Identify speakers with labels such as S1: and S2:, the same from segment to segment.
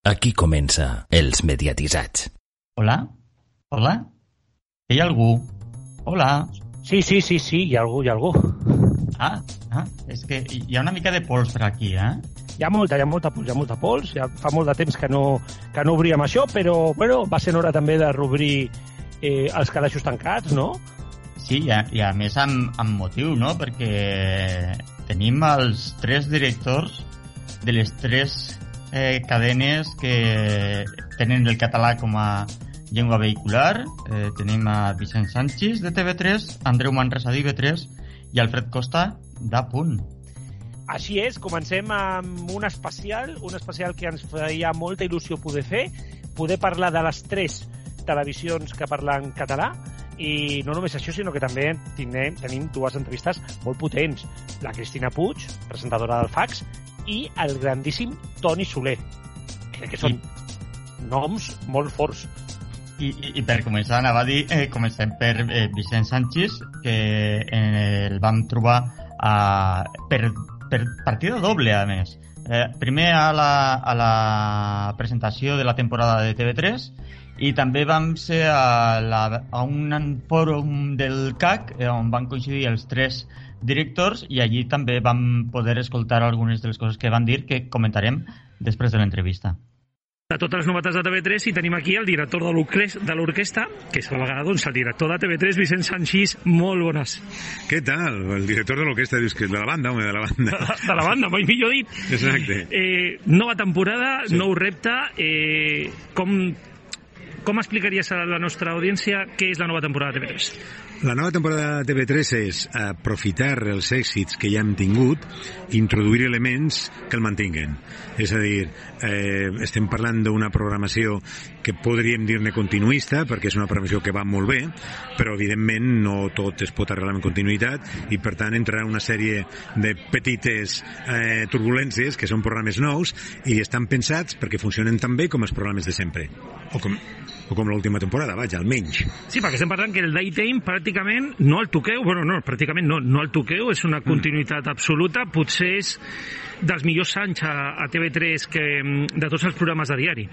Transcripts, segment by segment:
S1: Aquí comença Els Mediatitzats.
S2: Hola? Hola? Hi ha algú? Hola?
S3: Sí, sí, sí, sí, hi ha algú, hi ha algú.
S2: Ah, ah, és que hi ha una mica de pols per aquí, eh?
S3: Hi ha molta, hi ha molta pols, hi ha molta pols. Ja fa molt de temps que no, que no obríem això, però bueno, va ser hora també de reobrir eh, els calaixos tancats, no?
S2: Sí, i a, i a més amb, amb motiu, no? Perquè tenim els tres directors de les tres eh, cadenes que tenen el català com a llengua vehicular. Eh, tenim a Vicent Sánchez de TV3, Andreu Manresa d'IV3 i Alfred Costa d'Apunt.
S3: Així és, comencem amb un especial, un especial que ens feia molta il·lusió poder fer, poder parlar de les tres televisions que parlen català i no només això, sinó que també tindrem, tenim dues entrevistes molt potents. La Cristina Puig, presentadora del Fax, i el grandíssim Toni Soler. Crec que són I... noms molt forts.
S2: I, i, I per començar, anava a dir, eh, comencem per eh, Vicent Sánchez, que eh, el vam trobar eh, per, per partida doble, a més. Eh, primer a la, a la presentació de la temporada de TV3 i també vam ser a, la, a un fòrum del CAC eh, on van coincidir els tres directors i allí també vam poder escoltar algunes de les coses que van dir que comentarem després de l'entrevista
S3: de totes les novetats de TV3 i tenim aquí el director de l'orquestra, que és a la vegada doncs, el director de TV3, Vicent Sanchís. Molt bones.
S4: Què tal? El director de l'orquestra dius que de la banda, home, de la banda.
S3: De, de la banda, mai millor dit.
S4: Exacte.
S3: Eh, nova temporada, sí. nou repte. Eh, com, com explicaries a la nostra audiència què és la nova temporada de TV3?
S4: La nova temporada de TV3 és aprofitar els èxits que ja hem tingut i introduir elements que el mantinguen. És a dir, eh, estem parlant d'una programació que podríem dir-ne continuista, perquè és una programació que va molt bé, però evidentment no tot es pot arreglar en continuïtat i per tant entrarà una sèrie de petites eh, turbulències que són programes nous i estan pensats perquè funcionen tan bé com els programes de sempre. O com, o com l'última temporada, vaja, almenys.
S3: Sí, perquè estem parlant que el daytime pràcticament no el toqueu, bueno, no, pràcticament no, no el toqueu, és una continuïtat mm. absoluta, potser és dels millors anys a, a TV3 que, de tots els programes de diari.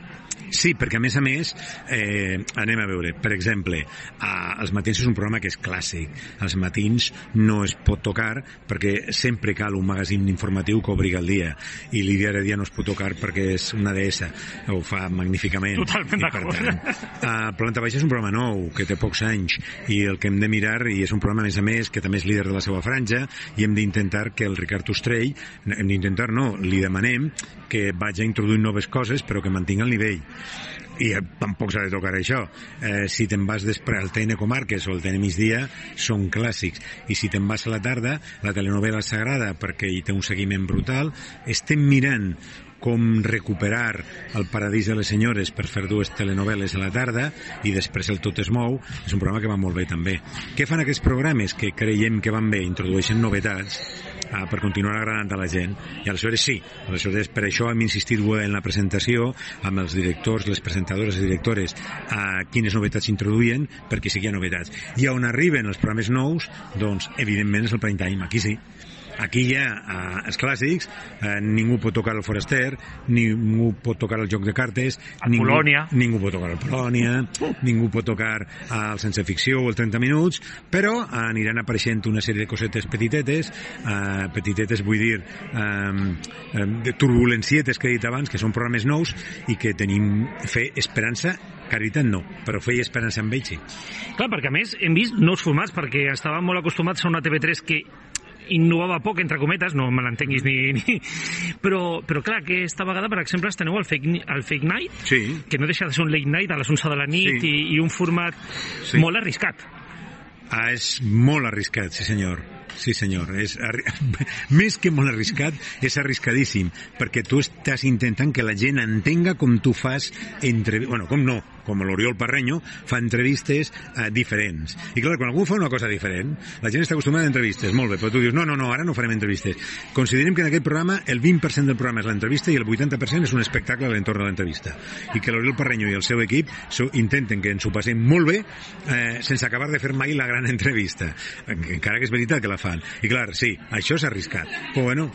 S4: Sí, perquè a més a més, eh, anem a veure, per exemple, a, els matins és un programa que és clàssic. Els matins no es pot tocar perquè sempre cal un magazín informatiu que obri el dia i l'Idia dia no es pot tocar perquè és una deessa, ho fa magníficament.
S3: Totalment d'acord.
S4: A Planta Baixa és un programa nou, que té pocs anys, i el que hem de mirar, i és un programa, a més a més, que també és líder de la seva franja, i hem d'intentar que el Ricard Ostrell, hem d'intentar, no, li demanem que vagi introduint noves coses, però que mantingui el nivell i eh, tampoc s'ha de tocar això. Eh, si te'n vas després al TN Comarques o al TN Migdia, són clàssics. I si te'n vas a la tarda, la telenovela Sagrada, perquè hi té un seguiment brutal, estem mirant com recuperar el paradís de les senyores per fer dues telenovel·les a la tarda i després el Tot es mou, és un programa que va molt bé també. Què fan aquests programes que creiem que van bé? Introdueixen novetats uh, per continuar agradant a la gent i aleshores sí, aleshores per això hem insistit en la presentació amb els directors, les presentadores i directores a quines novetats introduïen perquè hi novetats. I on arriben els programes nous, doncs evidentment és el prime time, aquí sí. Aquí hi ha eh, els clàssics, eh, ningú pot tocar el Foraster, ningú pot tocar el joc de cartes,
S3: el
S4: ningú,
S3: Polònia.
S4: ningú pot tocar el Polònia, ningú pot tocar el Sense Ficció o el 30 Minuts, però eh, aniran apareixent una sèrie de cosetes petitetes, eh, petitetes vull dir, eh, de turbulencietes que he dit abans, que són programes nous i que tenim fe, esperança caritat no, però feia esperança amb ells sí.
S3: Clar, perquè a més hem vist nous formats, perquè estàvem molt acostumats a una TV3 que innovava poc, entre cometes, no me l'entenguis ni, ni... Però, però clar, aquesta vegada, per exemple, esteneu el Fake, el fake Night,
S4: sí.
S3: que no deixa de ser un late night a les 11 de la nit sí. i, i un format sí. molt arriscat.
S4: Ah, és molt arriscat, sí senyor. Sí senyor, és arri... més que molt arriscat, és arriscadíssim, perquè tu estàs intentant que la gent entenga com tu fas entre... Bueno, com no, com l'Oriol Parreño, fa entrevistes eh, diferents. I clar, quan algú fa una cosa diferent, la gent està acostumada a entrevistes, molt bé, però tu dius, no, no, no, ara no farem entrevistes. Considerem que en aquest programa el 20% del programa és l'entrevista i el 80% és un espectacle a l'entorn de l'entrevista. I que l'Oriol Parreño i el seu equip intenten que ens ho passem molt bé eh, sense acabar de fer mai la gran entrevista. Encara que és veritat que la fan. I clar, sí, això és arriscat. Però bueno,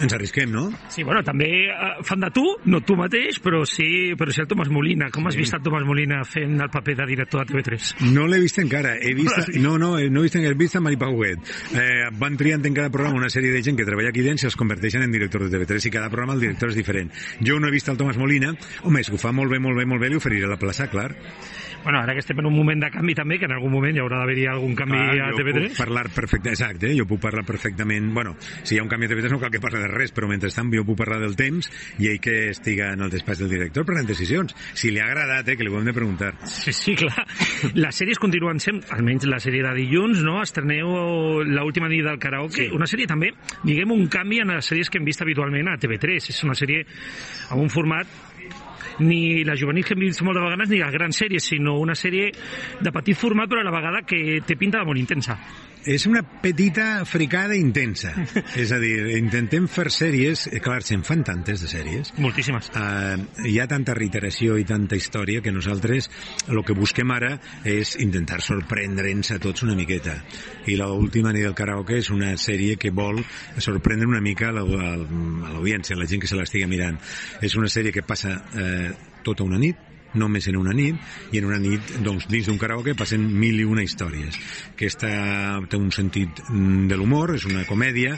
S4: Ens arrisquem, no?
S5: Sí, bueno, també eh, fan de tu, no tu mateix, però sí, però sí el Tomàs Molina. Com has vist el Tomàs Molina fent el paper de director de TV3?
S4: No l'he vist encara. He vist... No, no, no he vist encara. He vist a Mari Pauet. Eh, van triant en cada programa una sèrie de gent que treballa aquí dins i els converteixen en director de TV3 i cada programa el director és diferent. Jo no he vist el Tomàs Molina. Home, és que ho fa molt bé, molt bé, molt bé, li oferiré la plaça, clar.
S5: Bueno, ara que estem en un moment de canvi també, que en algun moment hi haurà d'haver-hi algun canvi
S4: Clar,
S5: a
S4: jo
S5: TV3.
S4: puc parlar perfecte, exacte, jo puc parlar perfectament, bueno, si hi ha un canvi a TV3 no cal que parli de res, però mentrestant jo puc parlar del temps i ell que estiga en el despatx del director prenent decisions. Si li ha agradat, eh, que li ho hem de preguntar.
S5: Sí, sí, clar. Les sèries continuen sent, almenys la sèrie de dilluns, no? Estreneu l'última nit del karaoke. Sí. Una sèrie també, diguem, un canvi en les sèries que hem vist habitualment a TV3. És una sèrie amb un format ni la juvenil que hem vist moltes vegades ni les grans sèries, sinó una sèrie de petit format però a la vegada que té pinta de molt intensa.
S4: És una petita fricada intensa. és a dir, intentem fer sèries, eh, clar, se'n fan tantes de sèries,
S5: Moltíssimes.
S4: Uh, hi ha tanta reiteració i tanta història que nosaltres el que busquem ara és intentar sorprendre'ns a tots una miqueta. I l'última nit del karaoke és una sèrie que vol sorprendre una mica a l'audiència, la gent que se l'estigui mirant. És una sèrie que passa eh, tota una nit, només en una nit, i en una nit, doncs, dins d'un karaoke passen mil i una històries. Aquesta té un sentit mm, de l'humor, és una comèdia,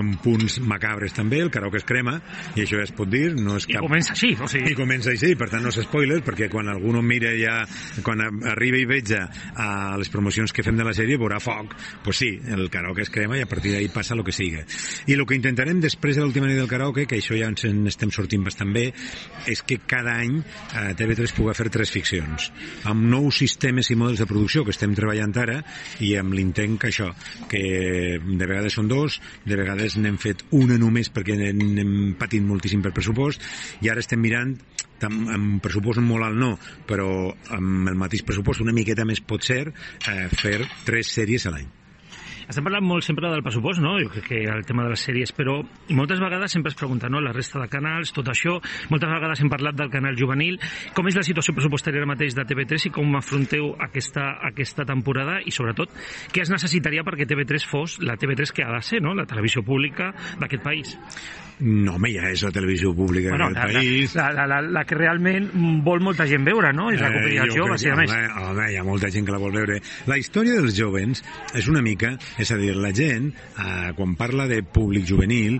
S4: amb punts macabres també, el karaoke es crema, i això ja es pot dir, no és
S5: I
S4: cap...
S5: comença així, o sigui...
S4: I comença així, per tant no s'espoiler, perquè quan algú no mira ja, quan arriba i veja a les promocions que fem de la sèrie, veurà foc. Pues sí, el karaoke es crema i a partir d'ahí passa el que siga. I el que intentarem després de l'última nit del karaoke, que això ja ens en estem sortint bastant bé, és que cada any a TV3 pugui fer tres ficcions, amb nous sistemes i models de producció que estem treballant ara i amb l'intent que això, que de vegades són dos, de vegades n'hem fet una només perquè n'hem patit moltíssim per pressupost i ara estem mirant tam- amb pressupost molt alt no, però amb el mateix pressupost una miqueta més pot ser eh, fer tres sèries a l'any.
S5: Estem parlant molt sempre del pressupost, no? Jo crec que el tema de les sèries, però moltes vegades sempre es pregunta, no? La resta de canals, tot això, moltes vegades hem parlat del canal juvenil. Com és la situació pressupostària ara mateix de TV3 i com afronteu aquesta, aquesta temporada i, sobretot, què es necessitaria perquè TV3 fos la TV3 que ha de ser, no? La televisió pública d'aquest país.
S4: No, home, ja és la televisió pública
S5: Bueno,
S4: del país.
S5: la, la, la, la que realment vol molta gent veure, no? És la
S4: Eh, crec que,
S5: bàsicament.
S4: home, home, hi ha molta gent que la vol veure. La història dels jovens és una mica, és a dir, la gent, eh, quan parla de públic juvenil,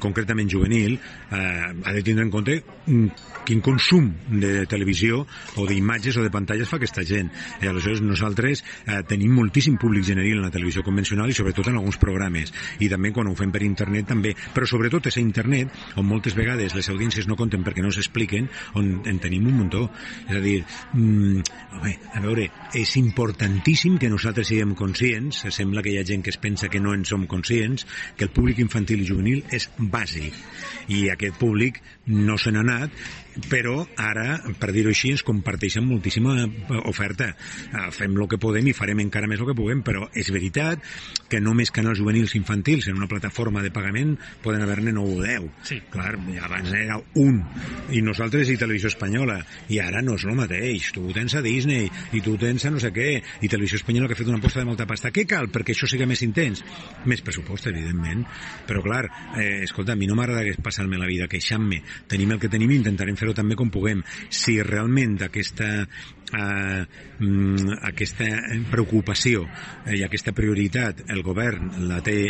S4: concretament juvenil, eh, ha de tindre en compte mm, quin consum de televisió o d'imatges o de pantalles fa aquesta gent. I aleshores nosaltres eh, tenim moltíssim públic generatiu en la televisió convencional i sobretot en alguns programes. I també quan ho fem per internet també. Però sobretot és a internet on moltes vegades les audiències no compten perquè no s'expliquen, on en tenim un muntó. És a dir, mm, a veure, és importantíssim que nosaltres siguem conscients, sembla que hi ha gent que es pensa que no en som conscients, que el públic infantil i juvenil és bàsic. I aquest públic no se n'ha anat, però ara, per dir-ho així, ens comparteixen moltíssima eh, oferta. Eh, Fem el que podem i farem encara més el que puguem, però és veritat que només canals juvenils infantils en una plataforma de pagament poden haver-ne 9 o 10.
S5: Sí.
S4: Clar, abans era un, i nosaltres i Televisió Espanyola, i ara no és el mateix. Tu tens a Disney, i tu tens a no sé què, i Televisió Espanyola que ha fet una aposta de molta pasta. Què cal perquè això siga més intens? Més pressupost, evidentment. Però clar, eh, escolta, a mi no m'agrada passar-me la vida queixant-me. Tenim el que tenim i intentarem fer-ho també com puguem. Si realment aquesta eh, mm, aquesta preocupació eh, i aquesta prioritat el govern la té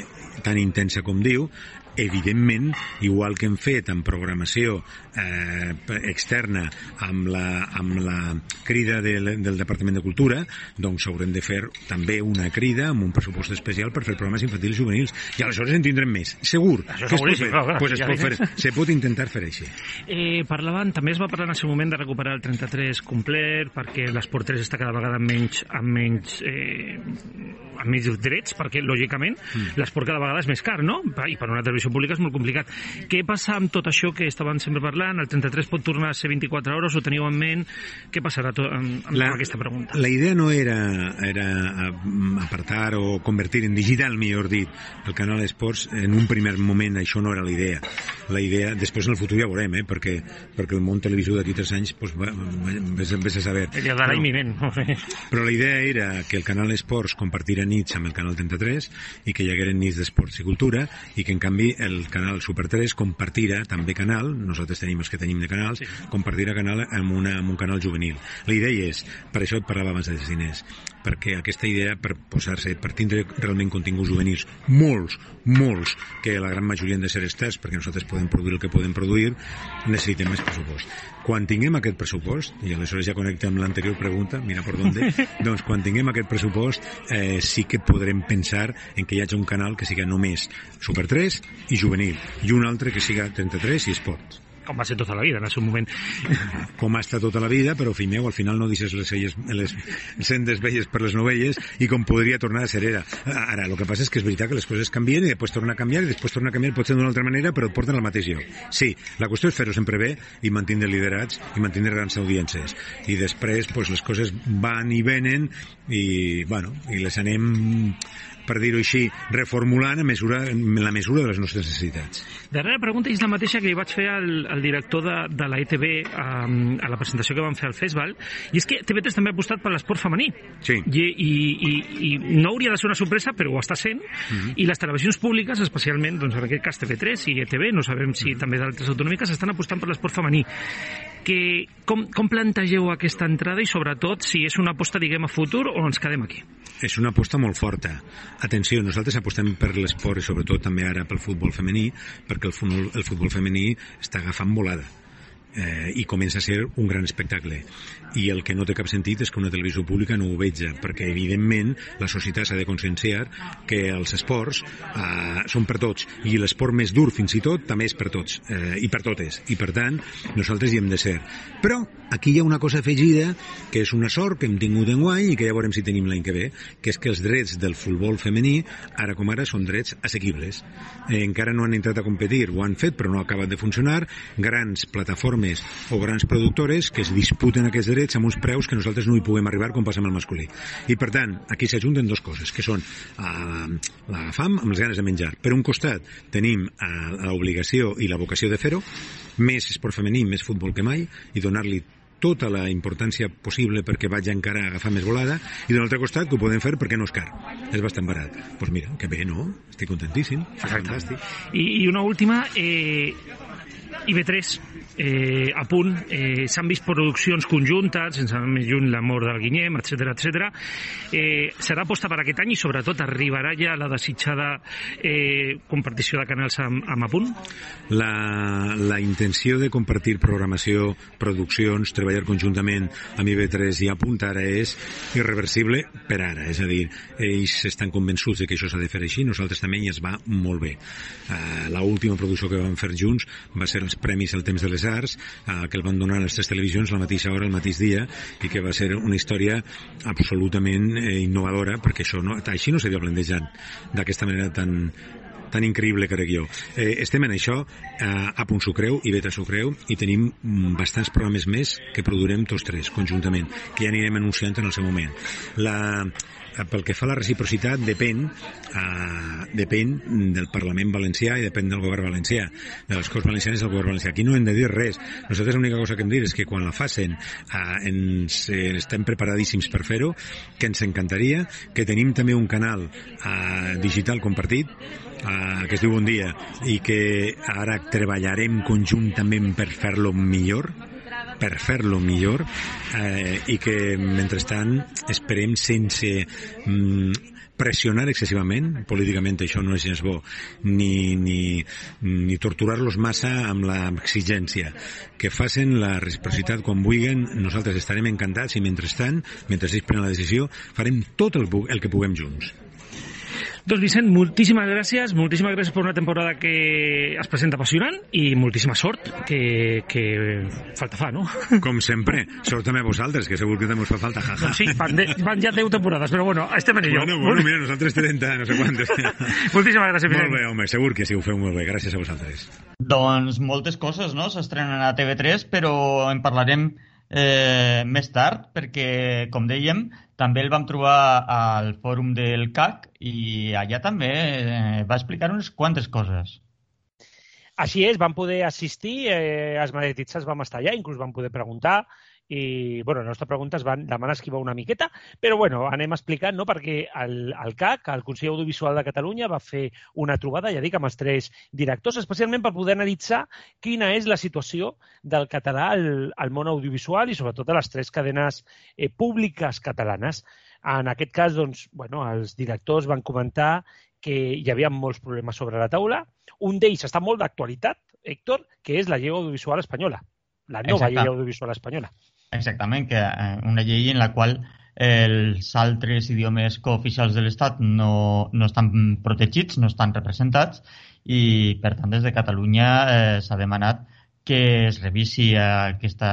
S4: tan intensa com diu evidentment, igual que hem fet en programació eh, externa amb la, amb la crida del, del Departament de Cultura, doncs haurem de fer també una crida amb un pressupost especial per fer programes infantils i juvenils. I aleshores en tindrem més. Segur.
S5: Això
S4: que es pot fer.
S5: clar, clar,
S4: pues es,
S5: ja
S4: pot fer, se pot intentar fer així.
S5: Eh, parlaven, també es va parlar en el seu moment de recuperar el 33 complet perquè l'esport 3 està cada vegada menys, amb menys, eh, amb menys drets, perquè, lògicament, mm. l'esport cada vegada és més car, no? I per una televisió pública és molt complicat. Què passa amb tot això que estaven sempre parlant? El 33 pot tornar a ser 24 hores? Ho teniu en ment? Què passarà to- amb, amb
S4: La-
S5: aquesta pregunta?
S4: La idea no era, era eh, apartar o convertir en digital, millor dit, el canal Esports. En un primer moment això no era la idea. La idea, després en el futur ja veurem, eh, perquè, perquè el món televisió d'aquí tres anys, pues, va, vés, vés a saber.
S5: Dia de l'any imminent. No?
S4: Però la idea era que el canal Esports compartira nits amb el canal 33 i que hi hagueren nits d'esports i cultura i que en canvi el canal Super 3 compartirà també canal, nosaltres tenim els que tenim de canals, sí. compartirà canal amb, una, amb un canal juvenil. La idea és, per això et parlava abans dels diners, perquè aquesta idea per posar-se, per tindre realment continguts juvenils, molts, molts, que la gran majoria han de ser estats, perquè nosaltres podem produir el que podem produir, necessitem més pressupost. Quan tinguem aquest pressupost, i aleshores ja connecta amb l'anterior pregunta, mira per on, doncs quan tinguem aquest pressupost eh, sí que podrem pensar en que hi hagi un canal que siga només Super 3 i juvenil, i un altre que siga 33 i esport
S5: com va ser tota la vida en el seu moment.
S4: Com ha estat tota la vida, però fill meu, al final no deixes les, elles, les sendes velles per les novelles i com podria tornar a ser era. Ara, el que passa és que és veritat que les coses canvien i després torna a canviar i després torna a canviar potser d'una altra manera però et porten al mateix lloc. Sí, la qüestió és fer-ho sempre bé i mantenir liderats i mantenir grans audiències. I després pues, les coses van i venen i, bueno, i les anem per dir-ho així, reformulant a mesura, en la mesura de les nostres necessitats.
S5: Darrera pregunta és la mateixa que li vaig fer al, al director de, de la ETV a, a la presentació que vam fer al festival, i és que TV3 també ha apostat per l'esport femení.
S4: Sí.
S5: I, i, i, I no hauria de ser una sorpresa, però ho està sent, uh mhm. -huh. i les televisions públiques, especialment, doncs en aquest cas TV3 i ETV, no sabem si uh mhm. -huh. també d'altres autonòmiques, estan apostant per l'esport femení que, com, com plantegeu aquesta entrada i sobretot si és una aposta, diguem, a futur o ens quedem aquí?
S4: És una aposta molt forta. Atenció, nosaltres apostem per l'esport i sobretot també ara pel futbol femení, perquè el futbol, el futbol femení està agafant volada eh, i comença a ser un gran espectacle. I el que no té cap sentit és que una televisió pública no ho veja, perquè evidentment la societat s'ha de conscienciar que els esports eh, són per tots i l'esport més dur fins i tot també és per tots eh, i per totes. I per tant nosaltres hi hem de ser. Però aquí hi ha una cosa afegida que és una sort que hem tingut en guany i que ja veurem si tenim l'any que ve que és que els drets del futbol femení ara com ara són drets assequibles. Eh, encara no han entrat a competir ho han fet però no ha acabat de funcionar. Grans plataformes o grans productores que es disputen aquests drets amb uns preus que nosaltres no hi puguem arribar com passa amb el masculí. I per tant, aquí s'ajunten dues coses, que són uh, la fam amb les ganes de menjar. Per un costat tenim uh, l'obligació i la vocació de fer-ho, més esport femení, més futbol que mai, i donar-li tota la importància possible perquè vagi encara a agafar més volada i d'un altre costat que ho podem fer perquè no és car és bastant barat. Doncs pues mira, que bé, no? Estic contentíssim. Fantàstic.
S5: I, I una última, eh, IB3 eh, a punt, eh, s'han vist produccions conjuntes, sense anar més lluny l'amor del Guinyem, etc etc. Eh, serà aposta per aquest any i sobretot arribarà ja la desitjada eh, compartició de canals amb, amb a punt?
S4: La, la intenció de compartir programació, produccions, treballar conjuntament amb IB3 i a punt ara és irreversible per ara, és a dir, ells estan convençuts de que això s'ha de fer així, nosaltres també i es va molt bé. Uh, la última producció que vam fer junts va ser els Premis al Temps de les Arts, eh, que el van donar a les tres televisions la mateixa hora, el mateix dia, i que va ser una història absolutament eh, innovadora, perquè això no, així no s'havia plantejat d'aquesta manera tan, tan increïble crec jo. Eh, estem en això, eh, a Punt Sucreu i Beta Sucreu, i tenim mm, bastants programes més que produirem tots tres, conjuntament, que ja anirem anunciant en el seu moment. La, pel que fa a la reciprocitat depèn eh, depèn del Parlament valencià i depèn del govern valencià. De les Corts Valencianes del govern valencià. Aquí no hem de dir res. Nosaltres l'única cosa que hem de dir és que quan la facin eh, ens, eh, estem preparadíssims per fer-ho que ens encantaria que tenim també un canal eh, digital compartit eh, que es diu Bon Dia i que ara treballarem conjuntament per fer-lo millor per fer-lo millor eh, i que mentrestant esperem sense mm, pressionar excessivament, políticament això no és gens bo, ni, ni, ni torturar-los massa amb l'exigència. Que facin la reciprocitat quan vulguin, nosaltres estarem encantats i mentrestant, mentre ells prenen la decisió, farem tot el, el que puguem junts.
S5: Doncs Vicent, moltíssimes gràcies, moltíssimes gràcies per una temporada que es presenta apassionant i moltíssima sort, que, que falta fa, no?
S4: Com sempre, sort també a vosaltres, que segur que també us fa falta, jaja.
S5: Doncs sí, van, de, van ja 10 temporades, però bueno, estem en ello.
S4: Bueno, bueno, mira, nosaltres 30, no sé quantes.
S5: moltíssimes gràcies, Vicent.
S4: Molt bé, home, segur que sí, ho feu molt bé, gràcies a vosaltres.
S2: Doncs moltes coses, no?, s'estrenen a TV3, però en parlarem eh, més tard, perquè, com dèiem, també el vam trobar al fòrum del CAC i allà també eh, va explicar unes quantes coses.
S3: Així és, van poder assistir, eh, els mediatitzats vam estar allà, inclús van poder preguntar, i bueno, la nostra pregunta es van demanar esquivar una miqueta, però bueno, anem explicant, no? perquè el, el CAC, el Consell Audiovisual de Catalunya, va fer una trobada, ja dic, amb els tres directors, especialment per poder analitzar quina és la situació del català al, al món audiovisual i sobretot a les tres cadenes eh, públiques catalanes. En aquest cas, doncs, bueno, els directors van comentar que hi havia molts problemes sobre la taula. Un d'ells està molt d'actualitat, Héctor, que és la llei audiovisual espanyola, la nova Exacte. llei audiovisual espanyola.
S2: Exactament, que eh, una llei en la qual els altres idiomes cooficials de l'Estat no, no estan protegits, no estan representats i, per tant, des de Catalunya eh, s'ha demanat que es revisi aquesta,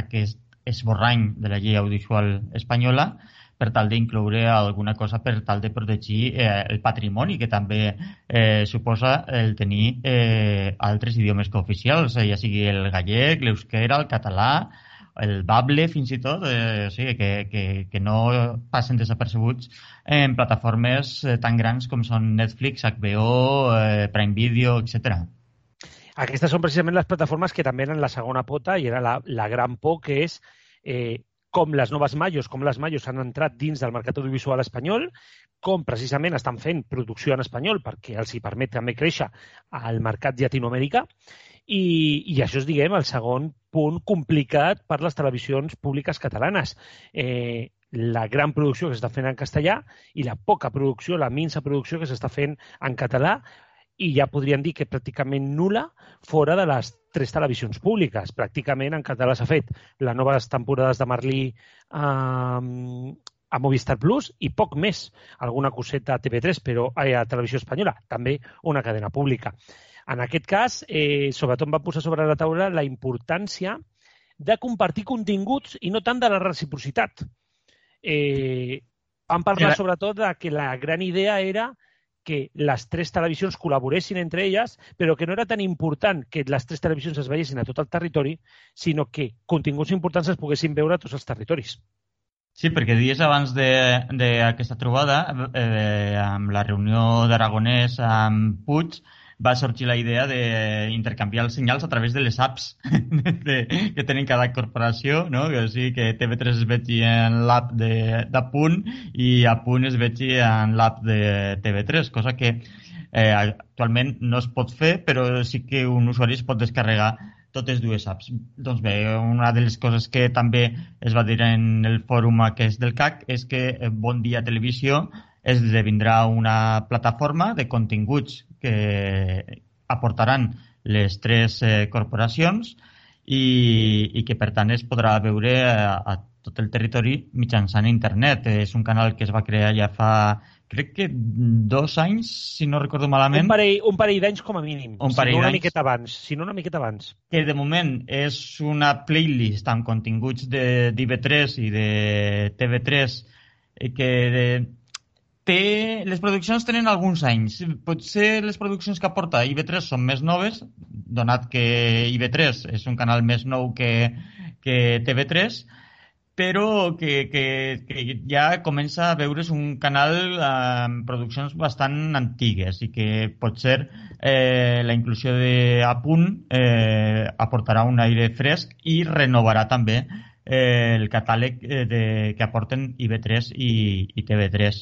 S2: aquest esborrany de la llei audiovisual espanyola per tal d'incloure alguna cosa per tal de protegir eh, el patrimoni que també eh, suposa el tenir eh, altres idiomes cooficials, eh, ja sigui el gallec, l'eusquera, el català, el bable fins i tot, eh, o sigui, que, que, que no passen desapercebuts en plataformes eh, tan grans com són Netflix, HBO, eh, Prime Video, etc.
S3: Aquestes són precisament les plataformes que també eren la segona pota i era la, la gran por que és eh, com les noves Mayos, com les Mayos han entrat dins del mercat audiovisual espanyol, com precisament estan fent producció en espanyol perquè els hi permet també créixer al mercat llatinoamericà i, i això és, diguem, el segon punt complicat per les televisions públiques catalanes. Eh, la gran producció que s'està fent en castellà i la poca producció, la minsa producció que s'està fent en català, i ja podríem dir que pràcticament nula fora de les tres televisions públiques. Pràcticament en català s'ha fet les noves temporades de Merlí eh, a Movistar Plus i poc més. Alguna coseta a TV3, però a Televisió Espanyola, també una cadena pública. En aquest cas, eh, sobretot va posar sobre la taula la importància de compartir continguts i no tant de la reciprocitat. Eh, vam parlar sobretot de que la gran idea era que les tres televisions col·laboressin entre elles, però que no era tan important que les tres televisions es veiessin a tot el territori, sinó que continguts importants es poguessin veure a tots els territoris.
S2: Sí, perquè dies abans d'aquesta trobada, eh, amb la reunió d'Aragonès amb Puig, va sorgir la idea d'intercanviar els senyals a través de les apps de, que tenen cada corporació, no? que, o sigui, que TV3 es vegi en l'app de, de Punt i a Punt es vegi en l'app de TV3, cosa que eh, actualment no es pot fer, però sí que un usuari es pot descarregar totes dues apps. Doncs bé, una de les coses que també es va dir en el fòrum aquest del CAC és que Bon Dia Televisió esdevindrà una plataforma de continguts que aportaran les tres eh, corporacions i, i que, per tant, es podrà veure a, a tot el territori mitjançant internet. És un canal que es va crear ja fa, crec que dos anys, si no recordo malament.
S3: Un parell, un parell d'anys com a mínim, un si no una miqueta abans. Si no una miqueta abans.
S2: Que de moment és una playlist amb continguts d'IV3 i de TV3 eh, que de, té, les produccions tenen alguns anys. Potser les produccions que aporta IB3 són més noves, donat que IB3 és un canal més nou que, que TV3, però que, que, que ja comença a veure's un canal amb produccions bastant antigues i que potser eh, la inclusió de eh, aportarà un aire fresc i renovarà també eh, el catàleg eh, de, que aporten IB3 i, i TV3.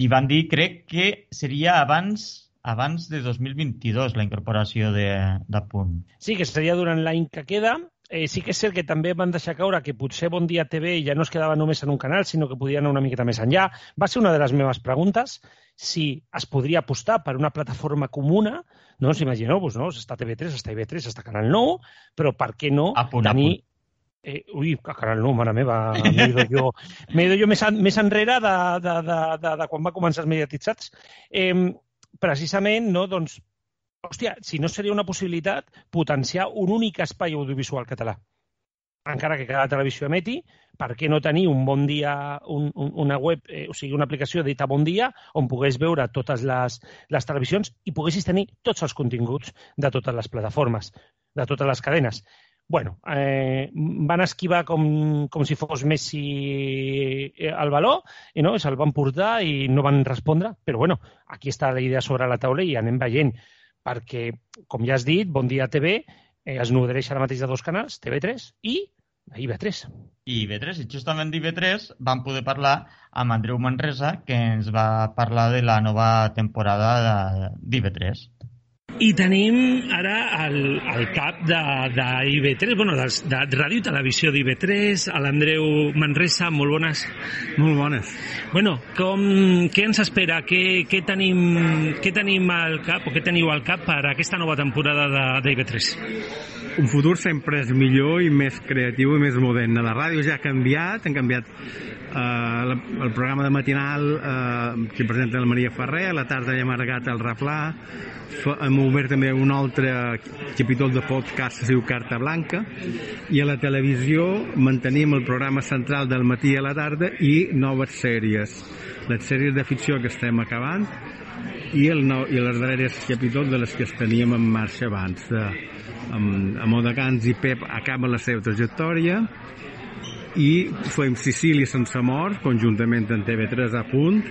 S2: I van dir, crec que seria abans abans de 2022 la incorporació de, de Punt.
S3: Sí, que seria durant l'any que queda. Eh, sí que és cert que també van deixar caure que potser Bon Dia TV ja no es quedava només en un canal, sinó que podia anar una miqueta més enllà. Va ser una de les meves preguntes si es podria apostar per una plataforma comuna, no us imagineu, doncs, no? està TV3, està IB3, està Canal 9, però per què no
S2: a punt,
S3: tenir Eh, ui, caral, no, mare meva, m'he ido jo, ido jo més, més enrere de, de, de, de, de quan va començar els mediatitzats. Eh, precisament, no, doncs, hòstia, si no seria una possibilitat potenciar un únic espai audiovisual català. Encara que cada televisió emeti, per què no tenir un bon dia, un, un, una web, eh, o sigui, una aplicació dita Bon Dia, on pogués veure totes les, les televisions i poguessis tenir tots els continguts de totes les plataformes, de totes les cadenes bueno, eh, van esquivar com, com si fos Messi eh, baló i no, se'l van portar i no van respondre, però bueno, aquí està la idea sobre la taula i anem veient.
S5: perquè, com ja has dit, Bon Dia TV eh, es nodreix ara mateix de dos canals, TV3 i IB3.
S2: I IB3, i justament d'IB3 vam poder parlar amb Andreu Manresa, que ens va parlar de la nova temporada d'IB3.
S5: I tenim ara el, el cap de, de IB3, bueno, de, de Ràdio i Televisió d'IB3, l'Andreu Manresa, molt bones.
S6: Molt bones.
S5: Bueno, com, què ens espera? Què, què, tenim, què tenim al cap o què teniu al cap per aquesta nova temporada d'IB3?
S6: un futur sempre és millor i més creatiu i més modern. La ràdio ja ha canviat, han canviat eh, el programa de matinal eh, que presenta la Maria Ferrer, a la tarda ja hem arregat el Raplà, hem obert també un altre capítol de podcast que es diu Carta Blanca i a la televisió mantenim el programa central del matí a la tarda i noves sèries les sèries de ficció que estem acabant i, el nou, i les darreres capítols de les que teníem en marxa abans de, amb, amb Odegans i Pep acaba la seva trajectòria i fem Sicília sense mort conjuntament amb TV3 a punt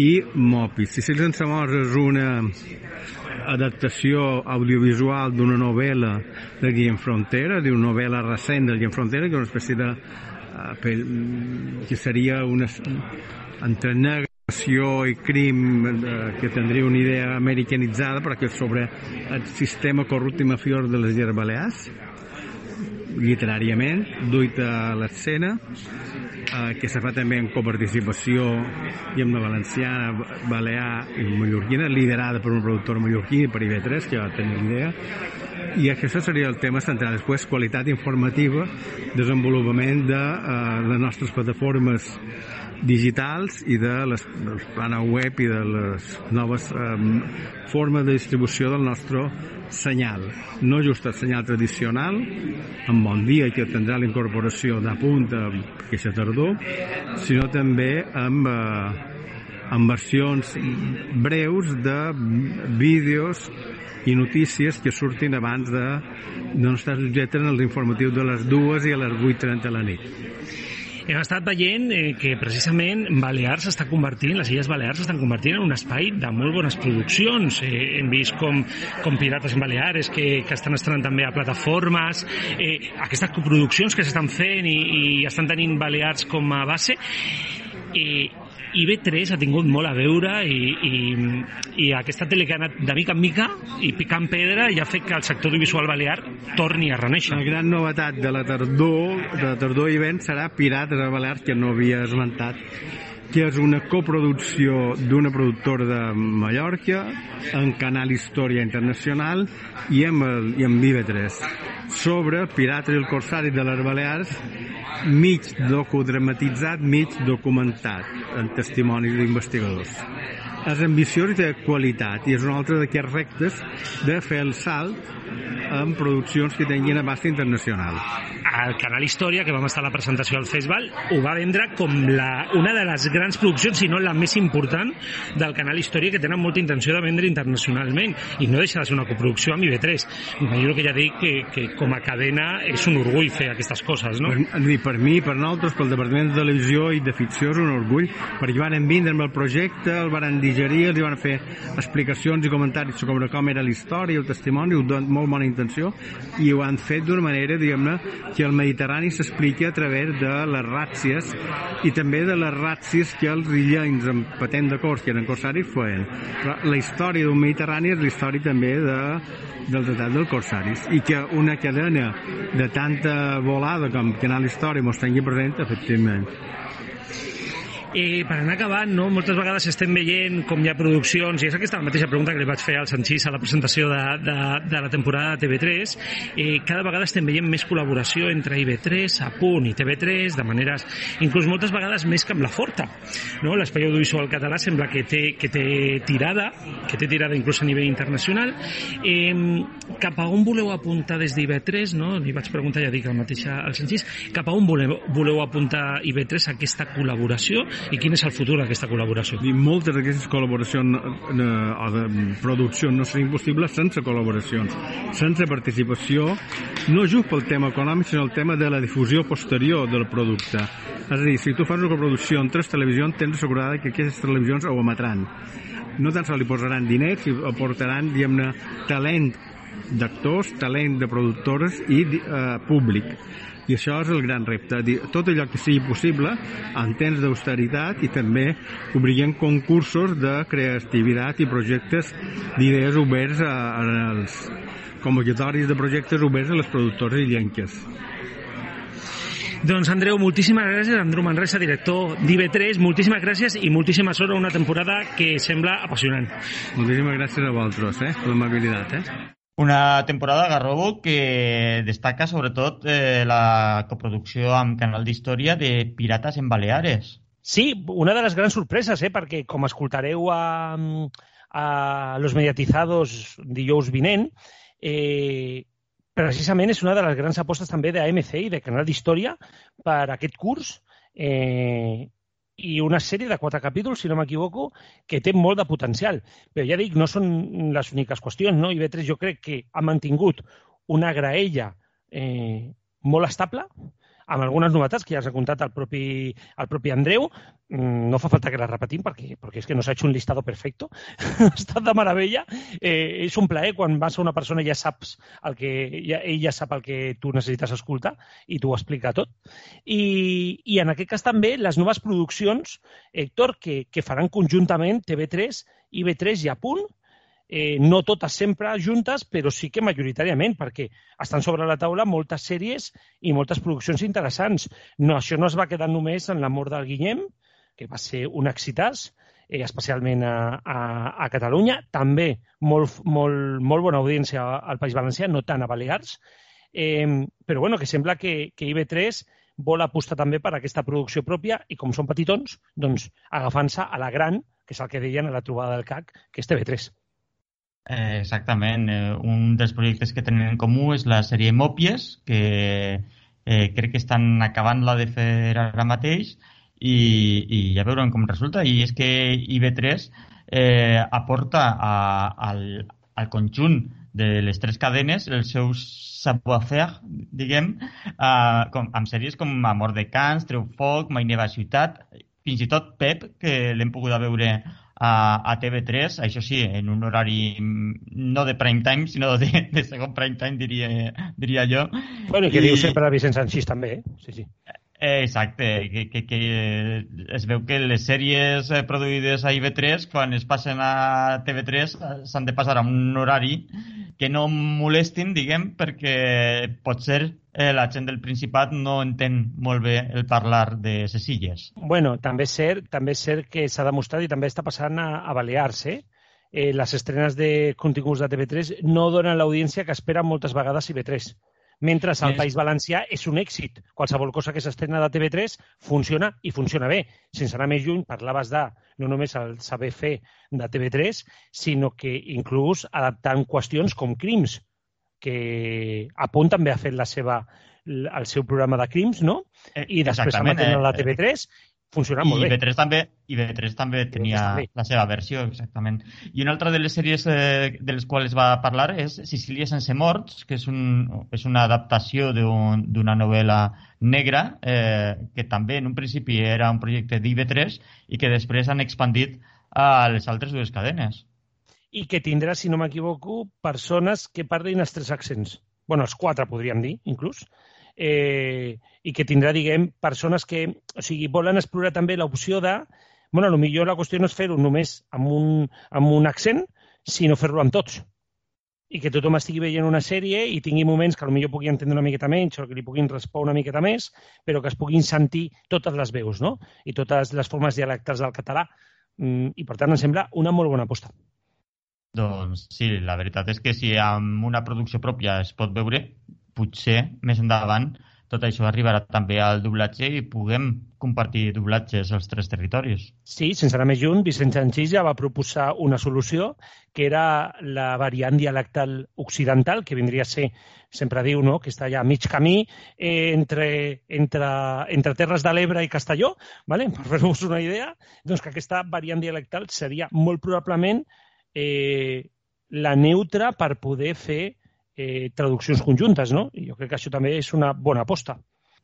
S6: i Mopi. Sicília sense mort és una adaptació audiovisual d'una novel·la de Guillem Frontera, d'una novel·la recent de Guillem Frontera, que és una espècie de uh, que seria una entre negre i crim eh, que tindria una idea americanitzada però que és sobre el sistema corrupte i mafiós de les Illes Balears literàriament duit a l'escena eh, que se fa també en coparticipació i amb la valenciana, balear i mallorquina, liderada per un productor mallorquí per IB3, que ja tenia idea i aquest seria el tema central. Després, qualitat informativa, desenvolupament de eh, les nostres plataformes digitals i de les, del plana web i de les noves eh, formes de distribució del nostre senyal. No just el senyal tradicional, amb bon dia que tindrà la incorporació de punta aquesta tardor, sinó també amb, eh, amb versions breus de vídeos i notícies que surtin abans de no estar subjectes als informatius de les dues i a les 8.30 de la nit.
S5: Hem estat veient eh, que precisament Balears s'està convertint, les Illes Balears s'estan convertint en un espai de molt bones produccions. Eh, hem vist com, com Pirates en Baleares, que, que estan estrenant també a plataformes, eh, aquestes coproduccions que s'estan fent i, i estan tenint Balears com a base. Eh, IB3 ha tingut molt a veure i, i, i aquesta tele que ha anat de mica en mica i picant pedra ja ha fet que el sector audiovisual balear torni a reneixer.
S6: La gran novetat de la tardor, de la tardor i vent serà Pirates a Balears, que no havia esmentat que és una coproducció d'una productora de Mallorca en Canal Història Internacional i amb, el, i amb IB3 sobre Pirates i el Corsari de les Balears mig docudramatitzat, mig documentat en testimonis d'investigadors. És ambiciós i de qualitat i és un altre d'aquests rectes de fer el salt amb produccions que tinguin abast internacional.
S5: El Canal Història, que vam estar a la presentació al festival, ho va vendre com la, una de les grans produccions, si no la més important, del Canal Història, que tenen molta intenció de vendre internacionalment, i no deixa de ser una coproducció amb IB3. Jo que ja dic que, que com a cadena és un orgull fer aquestes coses, no?
S6: Per, per mi, per nosaltres, pel Departament de Televisió i de Ficció és un orgull, perquè van vindre amb el projecte, el van digerir, els van fer explicacions i comentaris sobre com era la història, el testimoni, molt bona intenció, i ho han fet d'una manera, diguem-ne, que el Mediterrani s'explica a través de les ràtcies i també de les ràtcies que els illencs amb patent de cors, que eren corsaris, feien. Però la història d'un Mediterrani és la història també de, dels atacs dels corsaris i que una cadena de tanta volada com Canal Història mos tingui present, efectivament.
S5: Eh, per anar acabant, no? moltes vegades estem veient com hi ha produccions, i és aquesta la mateixa pregunta que li vaig fer al Sanchís a la presentació de, de, de la temporada de TV3, eh, cada vegada estem veient més col·laboració entre IB3, a punt i TV3, de maneres, inclús moltes vegades més que amb la Forta. No? L'espai audiovisual català sembla que té, que té tirada, que té tirada inclús a nivell internacional. Eh, cap a on voleu apuntar des d'IB3? No? Li vaig preguntar, ja dic, el mateix al Sanchís, cap a on voleu, voleu apuntar IB3 aquesta col·laboració i quin és el futur d'aquesta col·laboració?
S6: I moltes d'aquestes col·laboracions eh, o de producció no serien possibles sense col·laboracions, sense participació, no just pel tema econòmic, sinó el tema de la difusió posterior del producte. És a dir, si tu fas una coproducció en tres televisions, tens assegurada que aquestes televisions ho emetran no tan sols li posaran diners, sinó aportaran, diguem-ne, talent d'actors, talent de productores i eh, públic. I això és el gran repte, dir, tot allò que sigui possible en temps d'austeritat i també obrien concursos de creativitat i projectes d'idees oberts a, als convocatoris de projectes oberts a les productores illenques.
S3: Doncs Andreu, moltíssimes gràcies, Andreu Manresa, director d'IV3, moltíssimes gràcies i moltíssima sort a una temporada que sembla apassionant.
S6: Moltíssimes gràcies a vosaltres, eh, per l'amabilitat, eh.
S2: Una temporada, Garrobo, que destaca sobretot eh, la coproducció amb Canal d'Història de Pirates en Baleares.
S3: Sí, una de les grans sorpreses, eh, perquè com escoltareu a, a Los Mediatizados dijous vinent, eh, precisament és una de les grans apostes també d'AMC i de Canal d'Història per aquest curs eh, i una sèrie de quatre capítols, si no m'equivoco, que té molt de potencial. Però ja dic, no són les úniques qüestions, no? IB3 jo crec que ha mantingut una graella eh, molt estable, amb algunes novetats que ja has contat el propi, el propi Andreu. Mm, no fa falta que les repetim perquè, perquè és que no s'ha hecho un listado perfecto. ha estat de meravella. Eh, és un plaer quan vas a una persona ja saps el que, ja, ell ja sap el que tu necessites escoltar i t'ho explica tot. I, I en aquest cas també les noves produccions, Héctor, que, que faran conjuntament TV3 i B3 i a punt, eh, no totes sempre juntes, però sí que majoritàriament, perquè estan sobre la taula moltes sèries i moltes produccions interessants. No, això no es va quedar només en l'amor del Guillem, que va ser un excitàs, eh, especialment a, a, a Catalunya, també molt, molt, molt bona audiència al País Valencià, no tant a Balears, eh, però bueno, que sembla que, que IB3 vol apostar també per aquesta producció pròpia i com són petitons, doncs agafant-se a la gran, que és el que deien a la trobada del CAC, que és TV3.
S2: Eh, exactament. Eh, un dels projectes que tenen en comú és la sèrie Mòpies, que eh, crec que estan acabant-la de fer ara mateix i, i ja veurem com resulta. I és que IB3 eh, aporta a, al, al conjunt de les tres cadenes el seu savoir-faire, diguem, eh, com, amb sèries com Amor de Cans, Treu Foc, Mai Neva Ciutat, fins i tot Pep, que l'hem pogut veure a, a TV3, això sí, en un horari mm, no de prime time, sinó de, de segon prime time, diria, diria jo.
S3: Bueno, i que I... diu sempre Vicent Sanchís també, eh? Sí, sí.
S2: Eh, exacte, que, que, que es veu que les sèries eh, produïdes a IB3, quan es passen a TV3, s'han de passar a un horari que no molestin, diguem, perquè potser eh, la gent del Principat no entén molt bé el parlar de ses illes.
S3: Bueno, també és cert, també és cert que s'ha demostrat i també està passant a, a Balears, eh? eh? Les estrenes de continguts de TV3 no donen l'audiència que espera moltes vegades IB3 mentre al País Valencià és un èxit. Qualsevol cosa que s'estrena de TV3 funciona i funciona bé. Sense anar més lluny, parlaves de no només el saber fer de TV3, sinó que inclús adaptant qüestions com crims, que a punt també ha fet la seva, el seu programa de crims, no? Eh, I després s'ha mantenir a la eh, TV3 funcionant molt
S2: I bé. B3 també, I B3 també tenia també. la seva versió, exactament. I una altra de les sèries eh, de les quals va parlar és Sicília sense morts, que és, un, és una adaptació d'una un, novel·la negra, eh, que també en un principi era un projecte d'IB3 i que després han expandit a les altres dues cadenes.
S3: I que tindrà, si no m'equivoco, persones que parlin els tres accents. bueno, els quatre, podríem dir, inclús eh, i que tindrà, diguem, persones que o sigui, volen explorar també l'opció de... bueno, millor la qüestió no és fer-ho només amb un, amb un accent, sinó fer-lo amb tots i que tothom estigui veient una sèrie i tingui moments que potser pugui entendre una miqueta menys o que li puguin respondre una miqueta més, però que es puguin sentir totes les veus, no? I totes les formes dialectals del català. Mm, I, per tant, em sembla una molt bona aposta.
S2: Doncs sí, la veritat és que si amb una producció pròpia es pot veure, potser més endavant tot això arribarà també al doblatge i puguem compartir doblatges als tres territoris.
S3: Sí, sense anar més junt, Vicent Sanchís ja va proposar una solució que era la variant dialectal occidental, que vindria a ser, sempre diu, no?, que està allà a mig camí eh, entre, entre, entre Terres de l'Ebre i Castelló, vale? per fer-vos una idea, doncs que aquesta variant dialectal seria molt probablement eh, la neutra per poder fer eh, traduccions conjuntes, no? I jo crec que això també és una bona aposta.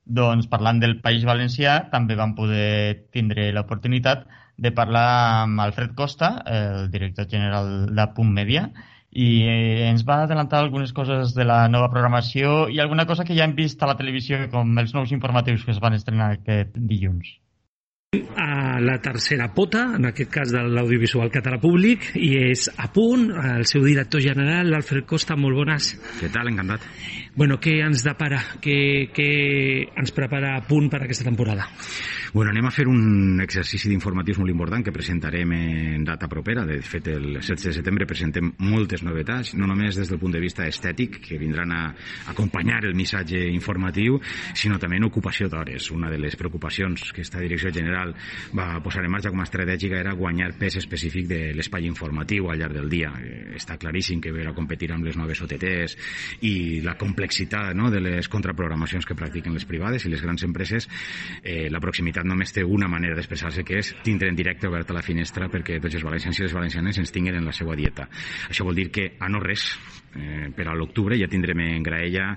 S2: Doncs parlant del País Valencià, també vam poder tindre l'oportunitat de parlar amb Alfred Costa, el director general de Punt Media, i eh, ens va adelantar algunes coses de la nova programació i alguna cosa que ja hem vist a la televisió com els nous informatius que es van estrenar aquest dilluns
S5: a la tercera pota, en aquest cas de l'audiovisual català públic, i és a punt, el seu director general, l'Alfred Costa, molt bones.
S7: Què tal, encantat.
S5: Bueno, què ens depara, què, què ens prepara a punt per aquesta temporada?
S7: Bueno, anem a fer un exercici d'informatius molt important que presentarem en data propera. De fet, el 16 de setembre presentem moltes novetats, no només des del punt de vista estètic, que vindran a acompanyar el missatge informatiu, sinó també en ocupació d'hores. Una de les preocupacions que esta direcció general va posar en marxa com a estratègica era guanyar pes específic de l'espai informatiu al llarg del dia. Està claríssim que ve a competir amb les noves OTTs i la complexitat no, de les contraprogramacions que practiquen les privades i les grans empreses, eh, la proximitat només té una manera d'expressar-se que és tindre en directe oberta la finestra perquè tots els valencians i les valencianes ens tinguin en la seva dieta. Això vol dir que a no res eh, per a l'octubre ja tindrem en Graella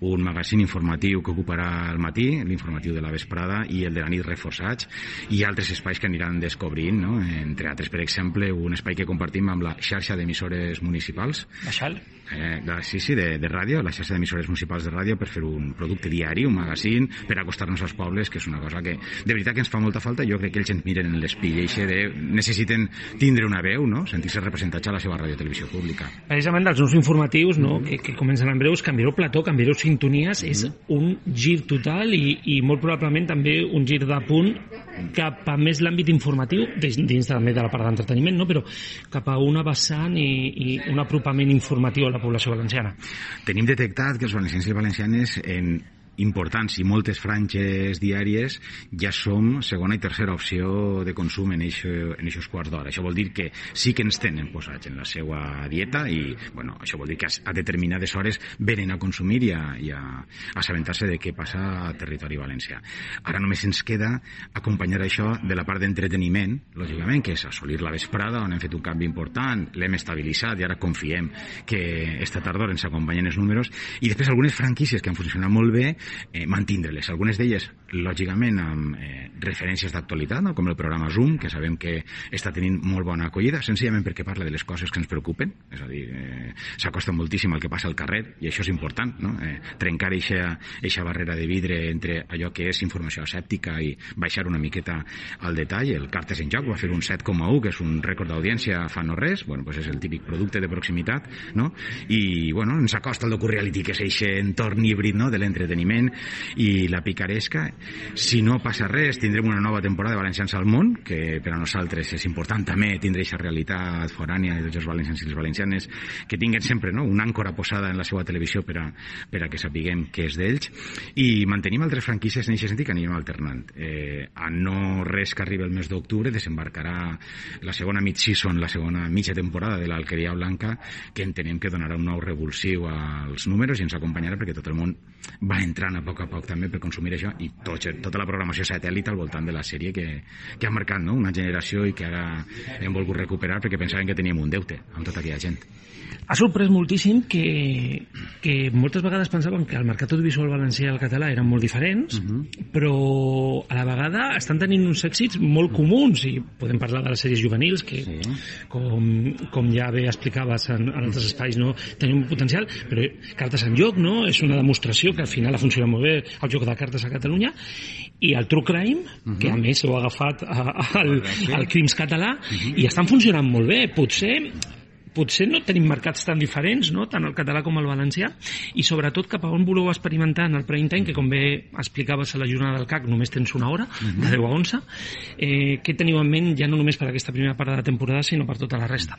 S7: un magazín informatiu que ocuparà el matí, l'informatiu de la vesprada i el de la nit reforçats i altres espais que aniran descobrint, no? entre altres, per exemple, un espai que compartim amb la xarxa d'emissores municipals.
S3: La XAL?
S7: Eh, sí, de, de ràdio, la xarxa d'emissores municipals de ràdio per fer un producte diari, un magazín, per acostar-nos als pobles, que és una cosa que de veritat que ens fa molta falta. Jo crec que ells ens miren en l'espill i de necessiten tindre una veu, no? sentir-se representats a la seva ràdio televisió pública.
S5: Precisament dels nous informatius no? Mm. que, que comencen en breus, canviareu plató, canviareu sintonies, mm. és un gir total i, i molt probablement també un gir de punt cap a més l'àmbit informatiu, dins també de la part d'entreteniment, no? però cap a una vessant i, i un apropament informatiu a la població valenciana.
S7: Tenim detectat que els valencians i valencianes en importants i moltes franges diàries ja som segona i tercera opció de consum en aquests quarts d'hora. Això vol dir que sí que ens tenen posats en la seva dieta i bueno, això vol dir que a determinades hores venen a consumir i a, i a assabentar-se de què passa a territori valencià. Ara només ens queda acompanyar això de la part d'entreteniment, lògicament, que és assolir la vesprada, on hem fet un canvi important, l'hem estabilitzat i ara confiem que esta tardor ens acompanyen els números, i després algunes franquícies que han funcionat molt bé eh, mantindre-les. Algunes d'elles, lògicament, amb eh, referències d'actualitat, no? com el programa Zoom, que sabem que està tenint molt bona acollida, senzillament perquè parla de les coses que ens preocupen, és a dir, eh, s'acosta moltíssim al que passa al carrer, i això és important, no? eh, trencar aquesta barrera de vidre entre allò que és informació escèptica i baixar una miqueta al detall. El Cartes en Joc va fer un 7,1, que és un rècord d'audiència fa no res, bueno, pues és el típic producte de proximitat, no? i bueno, ens acosta el docu-reality, que és aquest entorn híbrid no? de l'entreteniment divertiment i la picaresca. Si no passa res, tindrem una nova temporada de Valencians al món, que per a nosaltres és important també tindre aquesta realitat forània de tots els valencians i les valencianes, que tinguen sempre no? una àncora posada en la seva televisió per a, per a que sapiguem què és d'ells, i mantenim altres franquícies en aquest sentit que anirem alternant. Eh, a no res que arribi el mes d'octubre desembarcarà la segona mid-season, la segona mitja temporada de l'Alqueria Blanca, que entenem que donarà un nou revulsiu als números i ens acompanyarà perquè tot el món va entrant a poc a poc també per consumir això i tot, tota la programació satèl·lit al voltant de la sèrie que, que ha marcat no? una generació i que ara hem volgut recuperar perquè pensaven que teníem un deute amb tota aquella gent.
S5: Ha sorprès moltíssim que, que moltes vegades pensaven que el mercat audiovisual valencià i el català eren molt diferents, uh mhm. -huh. però a la vegada estan tenint uns èxits molt comuns i podem parlar de les sèries juvenils que, sí. com, com ja bé explicaves en, en altres espais, no tenim un potencial, però Cartes en Joc no? és una demostració que al final ha funcionat molt bé el joc de cartes a Catalunya i el True Crime, uh -huh. que a més heu agafat al, al Crims català, uh -huh. i estan funcionant molt bé. Potser potser no tenim mercats tan diferents, no? tant el català com el valencià, i sobretot cap a on voleu experimentar en el prime time, que com bé explicaves a la jornada del CAC només tens una hora, uh -huh. de 10 a 11, eh, què teniu en ment ja no només per aquesta primera part de la temporada, sinó per tota la resta?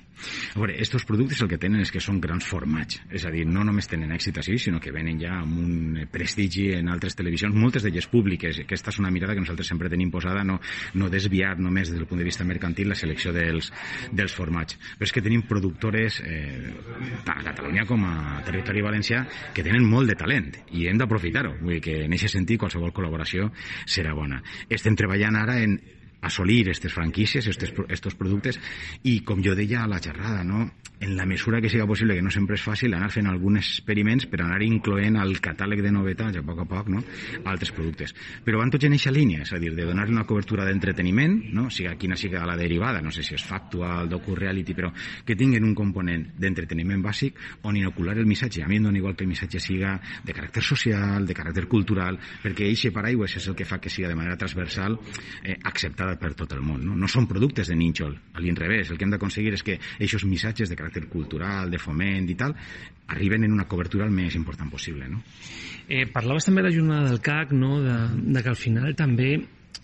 S7: A veure, estos productes el que tenen és que són grans formats, és a dir, no només tenen èxit així, sinó que venen ja amb un prestigi en altres televisions, moltes d'elles públiques, aquesta és una mirada que nosaltres sempre tenim posada, no, no desviar només des del punt de vista mercantil la selecció dels, dels formats, però és que tenim productors productores eh, tant a Catalunya com a territori valencià que tenen molt de talent i hem d'aprofitar-ho. Vull dir que en aquest sentit qualsevol col·laboració serà bona. Estem treballant ara en assolir aquestes franquícies, estos productes, i com jo deia a la xerrada, no? en la mesura que siga possible, que no sempre és fàcil, anar fent alguns experiments per anar incloent al catàleg de novetats a poc a poc no? altres productes. Però van tots en aquesta línia, és a dir, de donar una cobertura d'entreteniment, no? siga quina siga la derivada, no sé si és factual, docu-reality, però que tinguen un component d'entreteniment bàsic on inocular el missatge. A mi em dona igual que el missatge siga de caràcter social, de caràcter cultural, perquè eixe paraigües és el que fa que siga de manera transversal eh, acceptada per tot el món. No, no són productes de nínxol, a l'inrevés. El que hem d'aconseguir és que aquests missatges de caràcter caràcter cultural, de foment i tal, arriben en una cobertura el més important possible. No?
S5: Eh, parlaves també de la jornada del CAC, no? de, de que al final també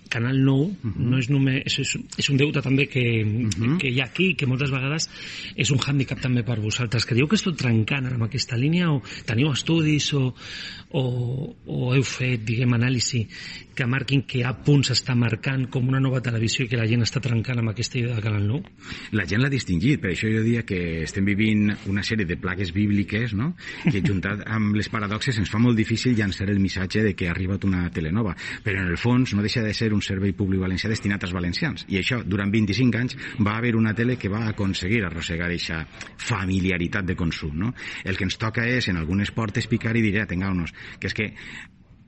S5: Canal 9 uh -huh. no és només és, és un deute també que, uh -huh. que hi ha aquí que moltes vegades és un hàndicap també per vosaltres creieu que esteu trencant amb aquesta línia o teniu estudis o, o, o heu fet diguem anàlisi que marquin que a punt s'està marcant com una nova televisió i que la gent està trencant amb aquesta idea de Canal 9?
S7: La gent l'ha distingit, per això jo diria que estem vivint una sèrie de plagues bíbliques no? que juntat amb les paradoxes ens fa molt difícil llançar el missatge de que ha arribat una telenova, però en el fons no deixa de ser un servei públic valencià destinat als valencians. I això, durant 25 anys, va haver una tele que va aconseguir arrossegar aquesta familiaritat de consum. No? El que ens toca és, en algunes portes, picar i dir, atengueu-nos, que és que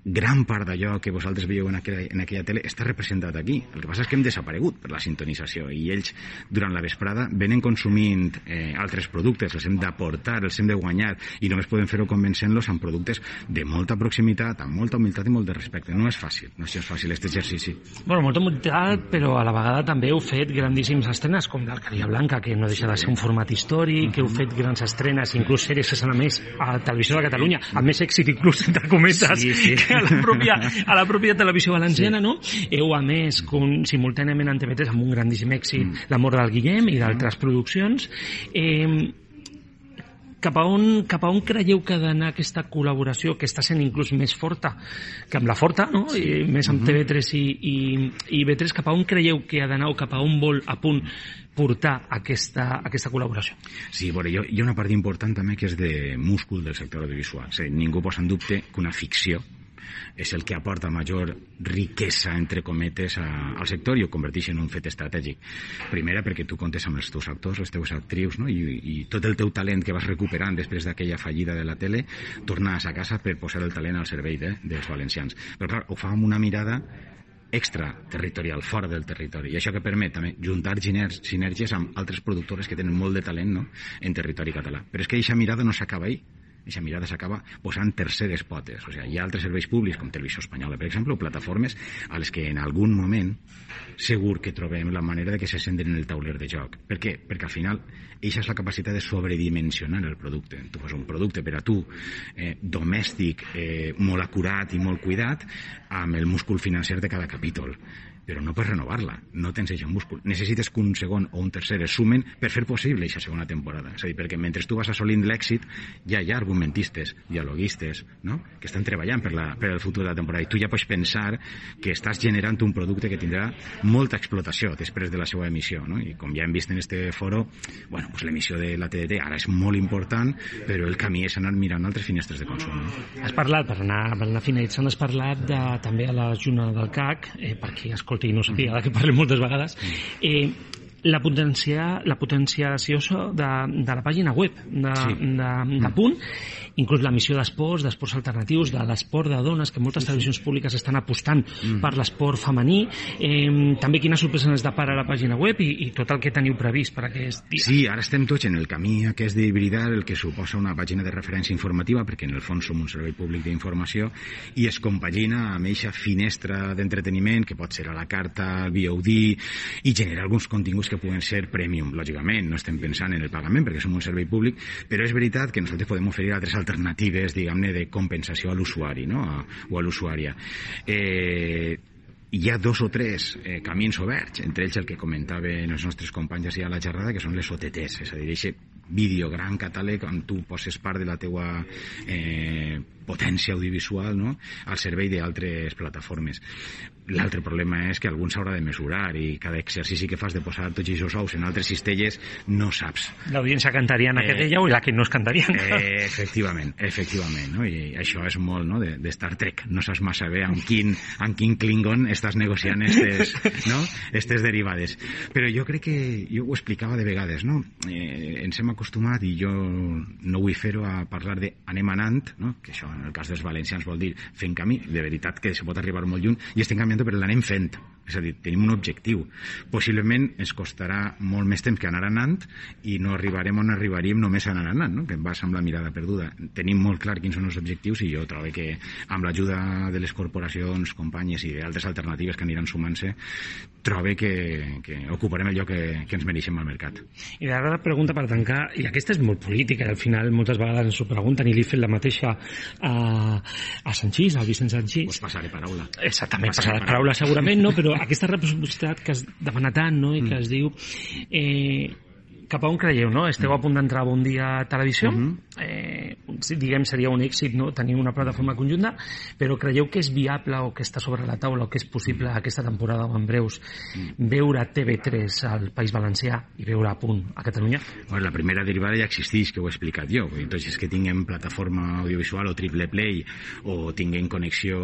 S7: gran part d'allò que vosaltres veieu en aquella, en aquella tele està representat aquí. El que passa és que hem desaparegut per la sintonització i ells, durant la vesprada, venen consumint eh, altres productes, els hem d'aportar, els hem de guanyar i només podem fer-ho convencent-los amb productes de molta proximitat, amb molta humilitat i molt de respecte. No és fàcil, no és fàcil aquest exercici.
S5: Bueno, molta humilitat, però a la vegada també heu fet grandíssimes estrenes, com l'Alcaria Blanca, que no deixa de ser un format històric, que heu fet grans estrenes, inclús sèries que s'han emès a Televisió de Catalunya, amb més èxit inclús, entre cometes, sí, sí. que a la pròpia, a la pròpia televisió valenciana, sí. no? Heu, a més, con, simultàniament en TV3 amb un grandíssim èxit, mm. L'amor del Guillem i d'altres produccions. Eh, cap a, on, cap a on creieu que ha d'anar aquesta col·laboració que està sent inclús més forta que amb la Forta, no? Sí. I més amb mm-hmm. TV3 i, i, i B3, cap a on creieu que ha d'anar o cap a on vol a punt portar aquesta, aquesta col·laboració?
S7: Sí, veure, hi ha una part important també que és de múscul del sector audiovisual. O sigui, ningú posa en dubte que una ficció és el que aporta major riquesa, entre cometes, a, al sector i ho converteix en un fet estratègic. Primera, perquè tu comptes amb els teus actors, les teves actrius, no? I, i tot el teu talent que vas recuperant després d'aquella fallida de la tele, tornes a casa per posar el talent al servei de, dels valencians. Però, clar, ho fa amb una mirada extraterritorial, fora del territori. I això que permet també juntar sinergies amb altres productores que tenen molt de talent no? en territori català. Però és que aquesta mirada no s'acaba ahí aquesta mirada s'acaba posant terceres potes. O sigui, hi ha altres serveis públics, com Televisió Espanyola, per exemple, o plataformes a les que en algun moment segur que trobem la manera de que se senten en el tauler de joc. Per què? Perquè al final eixa és la capacitat de sobredimensionar el producte. Tu fas un producte per a tu eh, domèstic, eh, molt acurat i molt cuidat, amb el múscul financer de cada capítol però no pots renovar-la, no tens això múscul. Necessites que un segon o un tercer es sumen per fer possible aquesta segona temporada. És a dir, perquè mentre tu vas assolint l'èxit, ja hi ha argumentistes, dialoguistes, no? que estan treballant per, la, per el futur de la temporada. I tu ja pots pensar que estàs generant un producte que tindrà molta explotació després de la seva emissió. No? I com ja hem vist en este foro, bueno, pues l'emissió de la TDT ara és molt important, però el camí és anar mirant altres finestres de consum. No?
S5: Has parlat, per anar, per anar finalitzant, has parlat de, també a la jornada del CAC, eh, perquè escolta, escolti, no sabia, ara que parlem moltes vegades, eh, la, potencia, la potenciació de, de la pàgina web de, sí. de, de Punt inclús la missió d'esports, d'esports alternatius, de l'esport de dones, que moltes sí, televisions públiques estan apostant mm. per l'esport femení. Eh, també quines sorpreses ens depara la pàgina web i, i tot el que teniu previst per aquest dia.
S7: Sí, ara estem tots en el camí aquest d'hibridar el que suposa una pàgina de referència informativa, perquè en el fons som un servei públic d'informació, i es compagina amb eixa finestra d'entreteniment, que pot ser a la carta, al VOD, i generar alguns continguts que puguen ser premium, lògicament. No estem pensant en el pagament, perquè som un servei públic, però és veritat que nosaltres podem oferir altres alternatives, diguem-ne, de compensació a l'usuari, no? A, o a l'usuària. Eh, hi ha dos o tres eh, camins oberts, entre ells el que comentaven els nostres companys ja a la xerrada, que són les OTTs, és a dir, aquest vídeo, gran catàleg on tu poses part de la teua eh, potència audiovisual no? al servei d'altres plataformes. L'altre problema és que algun s'haurà de mesurar i cada exercici que fas de posar tots aquests ous en altres cistelles no saps.
S5: L'audiència cantariana eh, que dèieu i la que no és cantariana.
S7: Eh, efectivament, efectivament. No? I això és molt no? de, de Star Trek. No saps massa bé amb quin, amb quin Klingon estàs negociant estes, no? estes derivades. Però jo crec que, jo ho explicava de vegades, no? Eh, ens hem acostumat, i jo no vull fer-ho, a parlar de anem anant, no? que això en el cas dels valencians vol dir fent camí, de veritat que se pot arribar molt lluny, i estem canviant però l'anem fent. És a dir, tenim un objectiu. Possiblement ens costarà molt més temps que anar anant i no arribarem on arribaríem només anar anant, no? que em vas amb la mirada perduda. Tenim molt clar quins són els objectius i jo trobo que amb l'ajuda de les corporacions, companyes i d'altres alternatives que aniran sumant-se, trobo que, que ocuparem el lloc que, que ens mereixem al mercat.
S5: I ara la pregunta per tancar, i aquesta és molt política, i al final moltes vegades ens ho pregunten, i li he fet la mateixa a, a Sanchís, al Vicent Sanchís.
S7: Pues passaré paraula.
S5: Exactament, passaré paraula segurament, no? però aquesta reciprocitat que es demana tant no? i que es diu eh, cap a on creieu, no? Esteu a punt d'entrar a Bon Dia a Televisió, uh -huh. eh, diguem seria un èxit no? tenir una plataforma conjunta, però creieu que és viable o que està sobre la taula o que és possible aquesta temporada o en breus veure TV3 al País Valencià i veure a punt a Catalunya?
S7: Bueno, la primera derivada ja existeix, que ho he explicat jo. Entonces, que tinguem plataforma audiovisual o triple play o tinguem connexió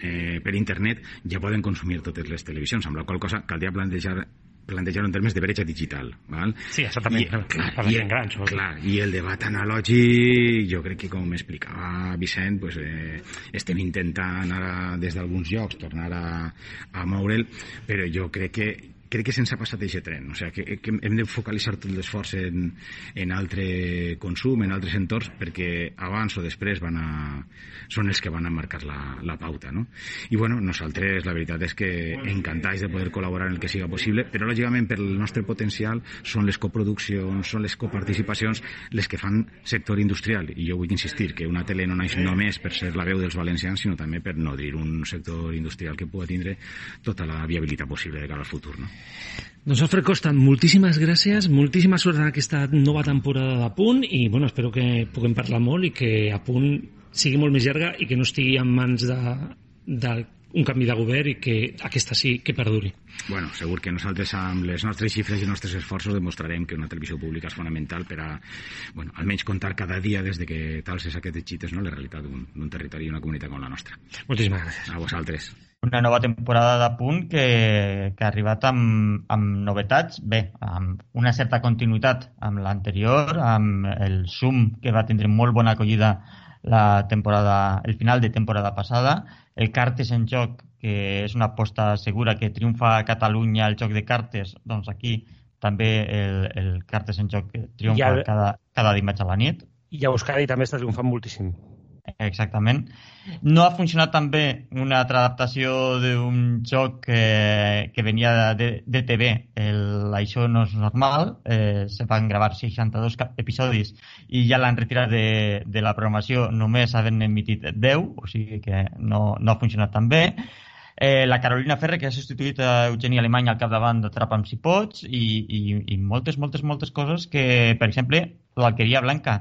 S7: eh, per internet, ja poden consumir totes les televisions, amb la qual cosa caldria plantejar plantejar en termes de bretxa digital. Val?
S5: Sí, exactament. I, clar, per i, gent gran,
S7: clar, I el debat analògic, jo crec que, com explicava Vicent, pues, eh, estem intentant ara, des d'alguns llocs, tornar a, a moure'l, però jo crec que crec que se'ns ha passat aquest tren. O sigui, que, que hem de focalitzar tot l'esforç en, en altre consum, en altres entorns, perquè abans o després van a, són els que van a marcar la, la pauta. No? I bueno, nosaltres la veritat és que encantats de poder col·laborar en el que siga possible, però lògicament per el nostre potencial són les coproduccions, són les coparticipacions les que fan sector industrial. I jo vull insistir que una tele no naix només per ser la veu dels valencians, sinó també per nodrir un sector industrial que pugui tindre tota la viabilitat possible de cara al futur. No?
S5: Doncs Alfred Costa, moltíssimes gràcies, moltíssima sort en aquesta nova temporada de Punt i bueno, espero que puguem parlar molt i que a Punt sigui molt més llarga i que no estigui en mans de, de un canvi de govern i que aquesta sí que perduri.
S7: Bueno, segur que nosaltres amb les nostres xifres i els nostres esforços demostrarem que una televisió pública és fonamental per a, bueno, almenys contar cada dia des de que talses aquests xites no, la realitat d'un territori i una comunitat com la nostra.
S5: Moltíssimes gràcies.
S7: A vosaltres.
S2: Una nova temporada de punt que, que ha arribat amb, amb novetats, bé, amb una certa continuïtat amb l'anterior, amb el Zoom que va tindre molt bona acollida la temporada, el final de temporada passada, el Cartes en joc, que és una aposta segura que triomfa a Catalunya el joc de cartes, doncs aquí també el, el Cartes en joc triomfa el... cada, cada dimarts a la nit.
S3: I a Euskadi també està triomfant moltíssim.
S2: Exactament. No ha funcionat també una altra adaptació d'un joc que, que venia de, de TV, el Això no és normal, eh, se van gravar 62 episodis i ja l'han retirat de, de la programació només havent emitit 10, o sigui que no, no ha funcionat tan bé. Eh, la Carolina Ferre, que ha substituït a Eugeni Alemany al capdavant d'Atrapa'm si pots, i, i, i moltes, moltes, moltes coses que, per exemple, l'Alqueria Blanca,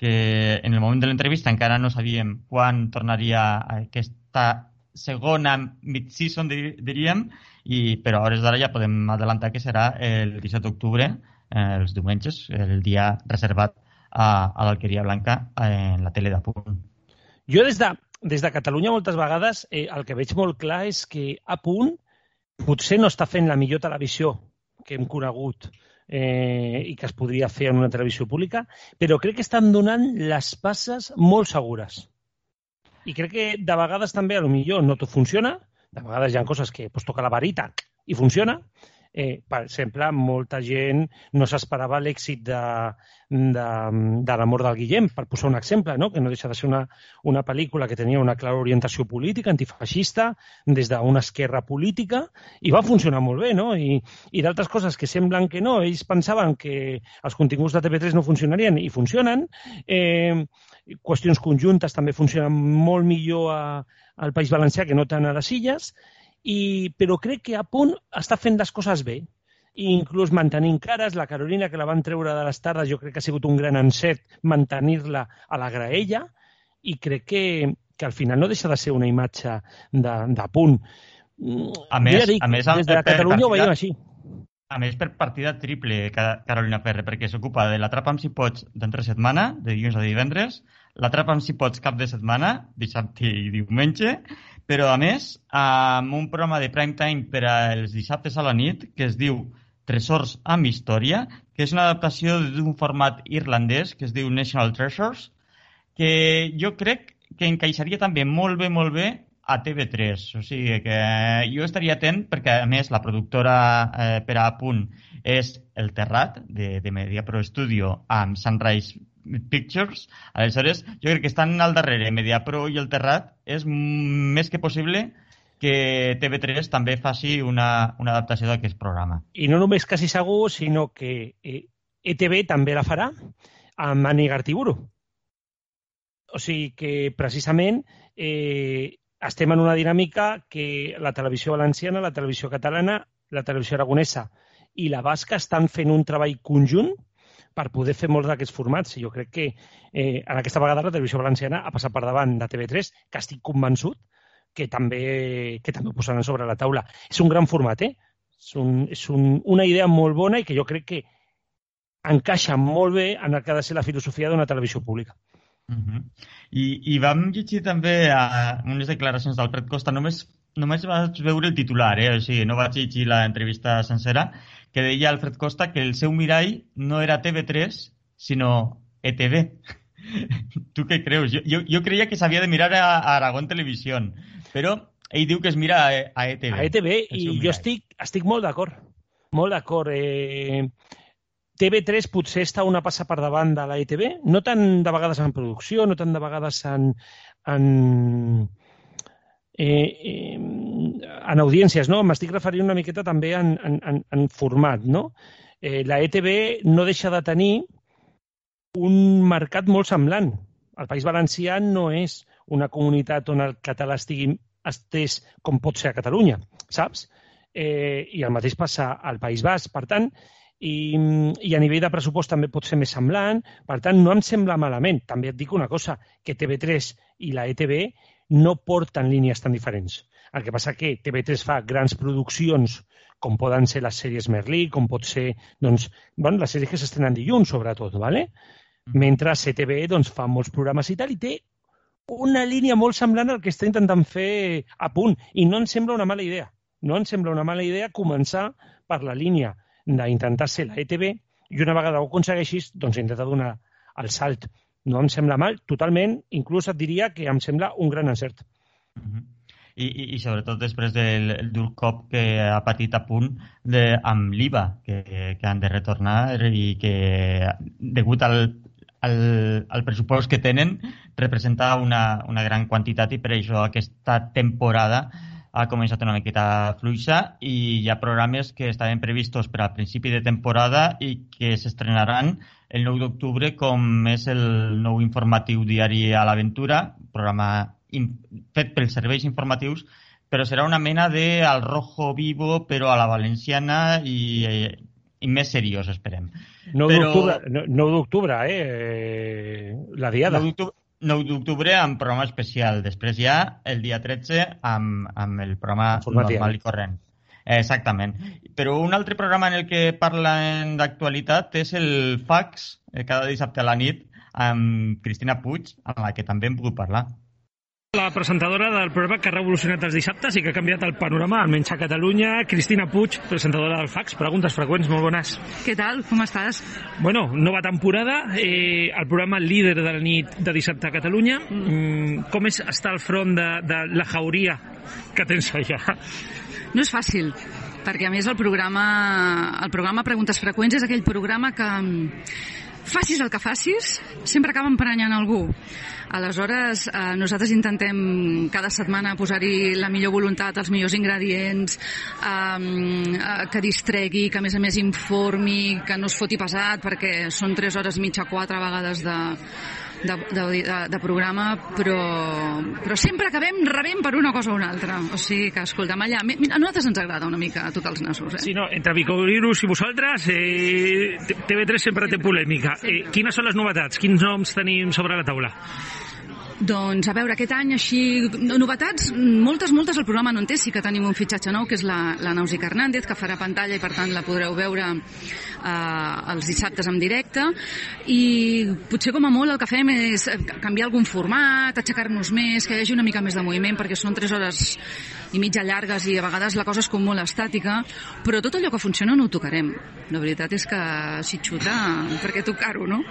S2: que en el moment de l'entrevista encara no sabíem quan tornaria aquesta segona mid-season, diríem, i, però a hores d'ara ja podem adelantar que serà el 17 d'octubre, eh, els diumenges, el dia reservat a, a l'Alqueria Blanca en la tele de punt.
S3: Jo des de, des de Catalunya moltes vegades eh, el que veig molt clar és que a punt potser no està fent la millor televisió que hem conegut eh, i que es podria fer en una televisió pública, però crec que estan donant les passes molt segures. I crec que de vegades també, a lo millor, no tot funciona, de vegades hi ha coses que pues, toca la varita i funciona, Eh, per exemple, molta gent no s'esperava l'èxit de, de, de la mort del Guillem, per posar un exemple, no? que no deixa de ser una, una pel·lícula que tenia una clara orientació política, antifeixista, des d'una esquerra política, i va funcionar molt bé, no? I, i d'altres coses que semblen que no, ells pensaven que els continguts de TV3 no funcionarien i funcionen, eh, qüestions conjuntes també funcionen molt millor a, al País Valencià que no tant a les Illes, i, però crec que a punt està fent les coses bé. i inclús mantenint cares. La Carolina, que la van treure de les tardes, jo crec que ha sigut un gran encert mantenir-la a la graella i crec que, que al final no deixa de ser una imatge de, de punt.
S2: A més,
S3: dic,
S2: a més,
S3: des de Catalunya ho
S2: partida-
S3: veiem així.
S2: A més, per partida triple, Ca- Carolina Ferre, perquè s'ocupa de l'atrapa amb si pots d'entre setmana, de dilluns a divendres, l'atrapa amb si pots cap de setmana, dissabte i diumenge, però a més, amb un programa de prime time per als dissabtes a la nit, que es diu Tresors amb història, que és una adaptació d'un format irlandès que es diu National Treasures, que jo crec que encaixaria també molt bé, molt bé a TV3. O sigui que jo estaria atent perquè, a més, la productora eh, per a punt és El Terrat, de, de Media Pro Studio, amb Sunrise Pictures. Aleshores, jo crec que estan al darrere Media Pro i El Terrat és més que possible que TV3 també faci una, una adaptació d'aquest programa.
S3: I no només quasi segur, sinó que eh, ETV també la farà amb Ani Gartiburu. O sigui que, precisament, eh, estem en una dinàmica que la televisió valenciana, la televisió catalana, la televisió aragonesa i la basca estan fent un treball conjunt per poder fer molts d'aquests formats. I jo crec que eh, en aquesta vegada la televisió valenciana ha passat per davant de TV3, que estic convençut que també, que també ho posaran sobre la taula. És un gran format, eh? És, un, és un, una idea molt bona i que jo crec que encaixa molt bé en el que ha de ser la filosofia d'una televisió pública.
S2: Uh -huh. I, I vam llegir també a unes declaracions d'Alfred Costa, només, només vaig veure el titular, eh? o sigui, no vaig llegir l'entrevista sencera, que deia Alfred Costa que el seu mirall no era TV3, sinó ETV. tu què creus? Jo, jo, jo creia que s'havia de mirar a, a Aragón Televisió, però ell diu que es mira a, a ETV.
S3: A ETV, i
S2: seu
S3: jo
S2: mirall.
S3: estic, estic molt d'acord. Molt d'acord. Eh, TV3 potser està una passa per davant de la ETV, no tant de vegades en producció, no tant de vegades en, en, eh, eh, en audiències, no? M'estic referint una miqueta també en, en, en, format, no? Eh, la ETV no deixa de tenir un mercat molt semblant. El País Valencià no és una comunitat on el català estigui estès com pot ser a Catalunya, saps? Eh, I el mateix passa al País Basc. Per tant, i, i a nivell de pressupost també pot ser més semblant. Per tant, no em sembla malament. També et dic una cosa, que TV3 i la ETV no porten línies tan diferents. El que passa que TV3 fa grans produccions com poden ser les sèries Merlí, com pot ser doncs, bueno, les sèries que s'estrenen dilluns, sobretot, ¿vale? mentre CTV doncs, fa molts programes i tal, i té una línia molt semblant al que està intentant fer a punt. I no em sembla una mala idea. No em sembla una mala idea començar per la línia d'intentar ser la ETV i una vegada ho aconsegueixis, doncs intentar donar el salt. No em sembla mal, totalment, inclús et diria que em sembla un gran encert.
S2: Uh -huh. I, i, i sobretot després del el dur cop que ha patit a punt de, amb l'IVA que, que han de retornar i que degut al, al, al pressupost que tenen representa una, una gran quantitat i per això aquesta temporada ha començat una miqueta fluixa i hi ha programes que estaven previstos per al principi de temporada i que s'estrenaran el 9 d'octubre com és el nou informatiu diari a l'aventura, programa fet pels serveis informatius, però serà una mena de al rojo vivo, però a la valenciana i, i més seriós, esperem.
S3: 9
S2: Però-
S3: d'octubre, no- 9 d'octubre, eh? eh? La diada.
S2: 9 d'octubre 9 d'octubre amb programa especial. Després ja el dia 13 amb, amb el programa
S3: Informatiu.
S2: normal i corrent. Exactament. Però un altre programa en el que parlen d'actualitat és el Fax, eh, cada dissabte a la nit, amb Cristina Puig, amb la que també hem pogut parlar.
S5: La presentadora del programa que ha revolucionat els dissabtes i que ha canviat el panorama, almenys a Catalunya, Cristina Puig, presentadora del Fax. Preguntes freqüents, molt bones.
S8: Què tal? Com estàs?
S5: Bueno, nova temporada, eh, el programa líder de la nit de dissabte a Catalunya. Mm, com és estar al front de, de la jauria que tens allà?
S8: No és fàcil, perquè a més el programa, el programa Preguntes Freqüents és aquell programa que mm, facis el que facis, sempre acaba emprenyant algú. Aleshores, eh, nosaltres intentem cada setmana posar-hi la millor voluntat, els millors ingredients, eh, eh, que distregui, que a més a més informi, que no es foti pesat, perquè són 3 hores i mitja, 4 vegades de, de, de, de, de programa, però, però sempre acabem rebent per una cosa o una altra. O sigui que, escolta'm, allà, a nosaltres ens agrada una mica a tots els nassos. Eh?
S5: Sí, no, entre Vicovirus i vosaltres, eh, TV3 sempre té polèmica. Eh, quines són les novetats? Quins noms tenim sobre la taula?
S8: Doncs, a veure, aquest any així... Novetats, moltes, moltes el programa no en té. Sí que tenim un fitxatge nou, que és la, la Nausica Hernández, que farà pantalla i per tant la podreu veure eh, els dissabtes en directe. I potser com a molt el que fem és canviar algun format, aixecar-nos més, que hi hagi una mica més de moviment, perquè són 3 hores i mitja llargues i a vegades la cosa és com molt estàtica, però tot allò que funciona no ho tocarem. La veritat és que si xuta, per què tocar-ho, no?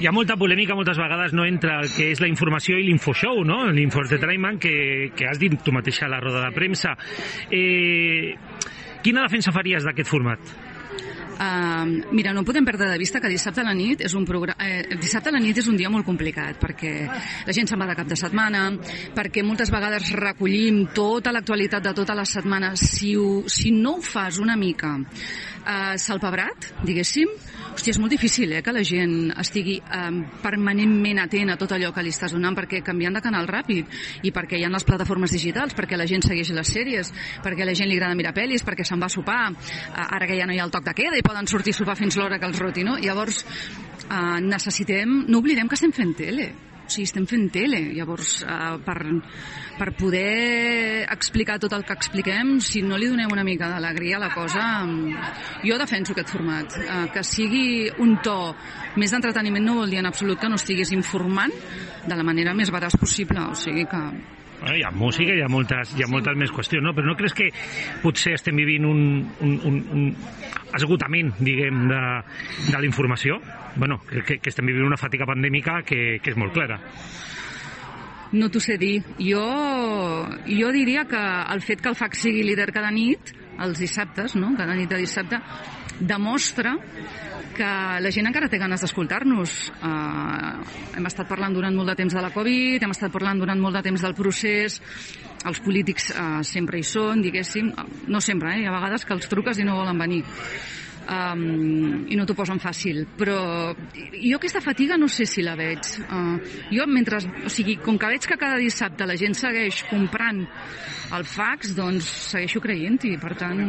S5: hi ha molta polèmica moltes vegades no entre el que és la informació i l'infoshow, no? l'infoentertainment que, que has dit tu mateixa a la roda de premsa. Eh, quina defensa faries d'aquest format?
S8: Uh, mira, no podem perdre de vista que dissabte a la nit és un programa... Eh, dissabte a la nit és un dia molt complicat perquè la gent se'n va de cap de setmana, perquè moltes vegades recollim tota l'actualitat de tota la setmana. Si, ho, si no ho fas una mica eh, salpebrat, diguéssim, hòstia, és molt difícil eh, que la gent estigui eh, permanentment atent a tot allò que li estàs donant perquè canviant de canal ràpid i perquè hi ha les plataformes digitals, perquè la gent segueix les sèries, perquè la gent li agrada mirar pel·lis, perquè se'n va a sopar, eh, ara que ja no hi ha el toc de queda i poden sortir a sopar fins l'hora que els roti, no? Llavors, eh, necessitem, no oblidem que estem fent tele, o sigui, estem fent tele, llavors eh, per, per poder explicar tot el que expliquem, si no li donem una mica d'alegria a la cosa, mm, jo defenso aquest format. Eh, que sigui un to més d'entreteniment no vol dir en absolut que no estiguis informant de la manera més veraç possible, o sigui que
S5: Bueno, hi ha música, hi ha moltes, hi ha moltes més qüestions, no? però no creus que potser estem vivint un, un, un, un esgotament, diguem, de, de la informació? Bueno, que, que estem vivint una fatiga pandèmica que, que és molt clara.
S8: No t'ho sé dir. Jo, jo diria que el fet que el FAC sigui líder cada nit, els dissabtes, no? cada nit de dissabte, demostra que la gent encara té ganes d'escoltar-nos. Uh, hem estat parlant durant molt de temps de la Covid, hem estat parlant durant molt de temps del procés, els polítics uh, sempre hi són, diguéssim, no sempre, eh? hi ha vegades que els truques i no volen venir um, i no t'ho posen fàcil però jo aquesta fatiga no sé si la veig. Uh, jo mentre, o sigui, com que veig que cada dissabte la gent segueix comprant el fax, doncs segueixo creient i per tant,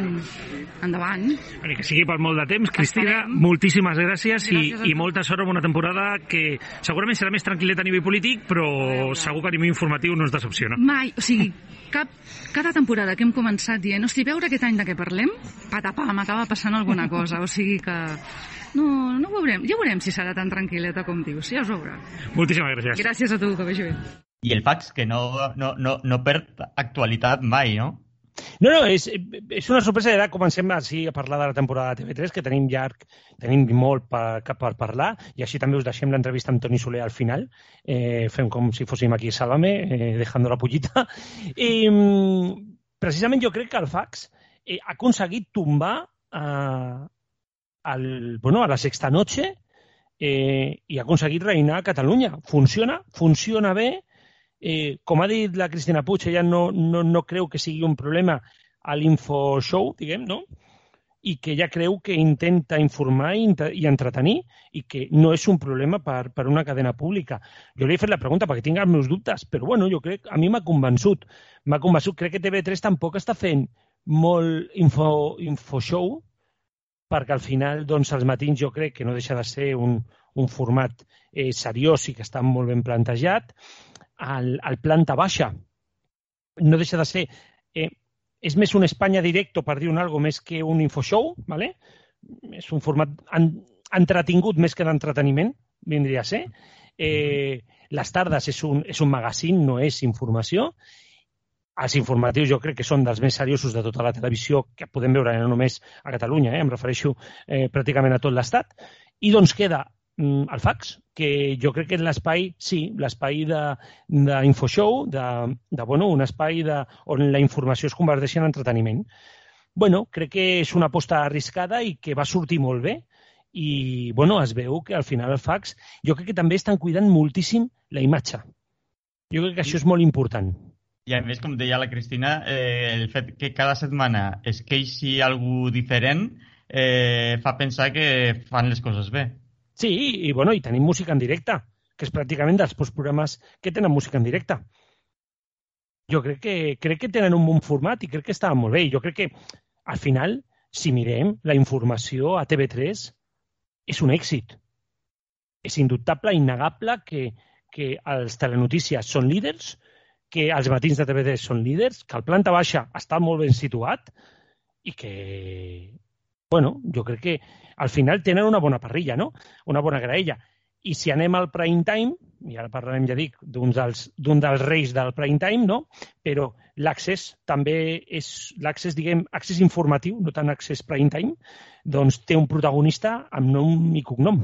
S8: endavant
S5: Bé, que sigui per molt de temps Cristina, Estarem. moltíssimes gràcies, gràcies i, i molta sort amb una temporada que segurament serà més tranquil·leta a nivell polític però segur que a nivell informatiu no es decepciona
S8: mai, o sigui, cap, cada temporada que hem començat dient, hosti, veure aquest any de què parlem, patapam, acaba passant alguna cosa, o sigui que no, no ho veurem, ja veurem si serà tan tranquil·leta com dius, ja es veurà.
S5: Moltíssimes gràcies.
S8: Gràcies a tu, que vagi bé.
S2: I el fax, que no, no, no, no perd actualitat mai, no?
S3: No, no, és, és una sorpresa. Ara comencem així a parlar de la temporada de TV3, que tenim llarg, tenim molt per, per parlar, i així també us deixem l'entrevista amb Toni Soler al final. Eh, fem com si fóssim aquí Sálvame, eh, dejando la pollita. I precisament jo crec que el fax eh, ha aconseguit tombar eh, el, bueno, a la sexta noche eh, i ha aconseguit reinar a Catalunya. Funciona, funciona bé, eh, com ha dit la Cristina Puig, ella no, no, no creu que sigui un problema a l'infoshow, diguem, no? i que ella creu que intenta informar i, i entretenir i que no és un problema per, per una cadena pública. Jo li he fet la pregunta perquè tinc els meus dubtes, però bueno, jo crec, a mi m'ha convençut. M'ha convençut. Crec que TV3 tampoc està fent molt info, infoshow perquè al final, doncs, els matins jo crec que no deixa de ser un, un format eh, seriós i que està molt ben plantejat al, al planta baixa. No deixa de ser... Eh, és més un Espanya directo, per dir un algo, més que un infoshow, ¿vale? és un format en, entretingut més que d'entreteniment, vindria a ser. Eh, les tardes és un, és un magazín, no és informació. Els informatius jo crec que són dels més seriosos de tota la televisió que podem veure no només a Catalunya, eh? em refereixo eh, pràcticament a tot l'Estat. I doncs queda el fax, que jo crec que és l'espai, sí, l'espai d'infoshow, de, de, de, bueno, un espai de, on la informació es converteix en entreteniment. bueno, crec que és una aposta arriscada i que va sortir molt bé i bueno, es veu que al final el fax jo crec que també estan cuidant moltíssim la imatge. Jo crec que això és molt important.
S2: I a més, com deia la Cristina, eh, el fet que cada setmana es queixi algú diferent eh, fa pensar que fan les coses bé.
S3: Sí, i, bueno, i tenim música en directe, que és pràcticament dels pocs programes que tenen música en directe. Jo crec que, crec que tenen un bon format i crec que estaven molt bé. Jo crec que, al final, si mirem, la informació a TV3 és un èxit. És indubtable, innegable que, que els telenotícies són líders, que els matins de TV3 són líders, que el planta baixa està molt ben situat i que, bueno, jo crec que al final tenen una bona parrilla, no? Una bona graella. I si anem al prime time, i ara parlarem, ja dic, d'un dels, dels reis del prime time, no? Però l'accés també és l'accés, diguem, accés informatiu, no tant accés prime time, doncs té un protagonista amb nom i cognom.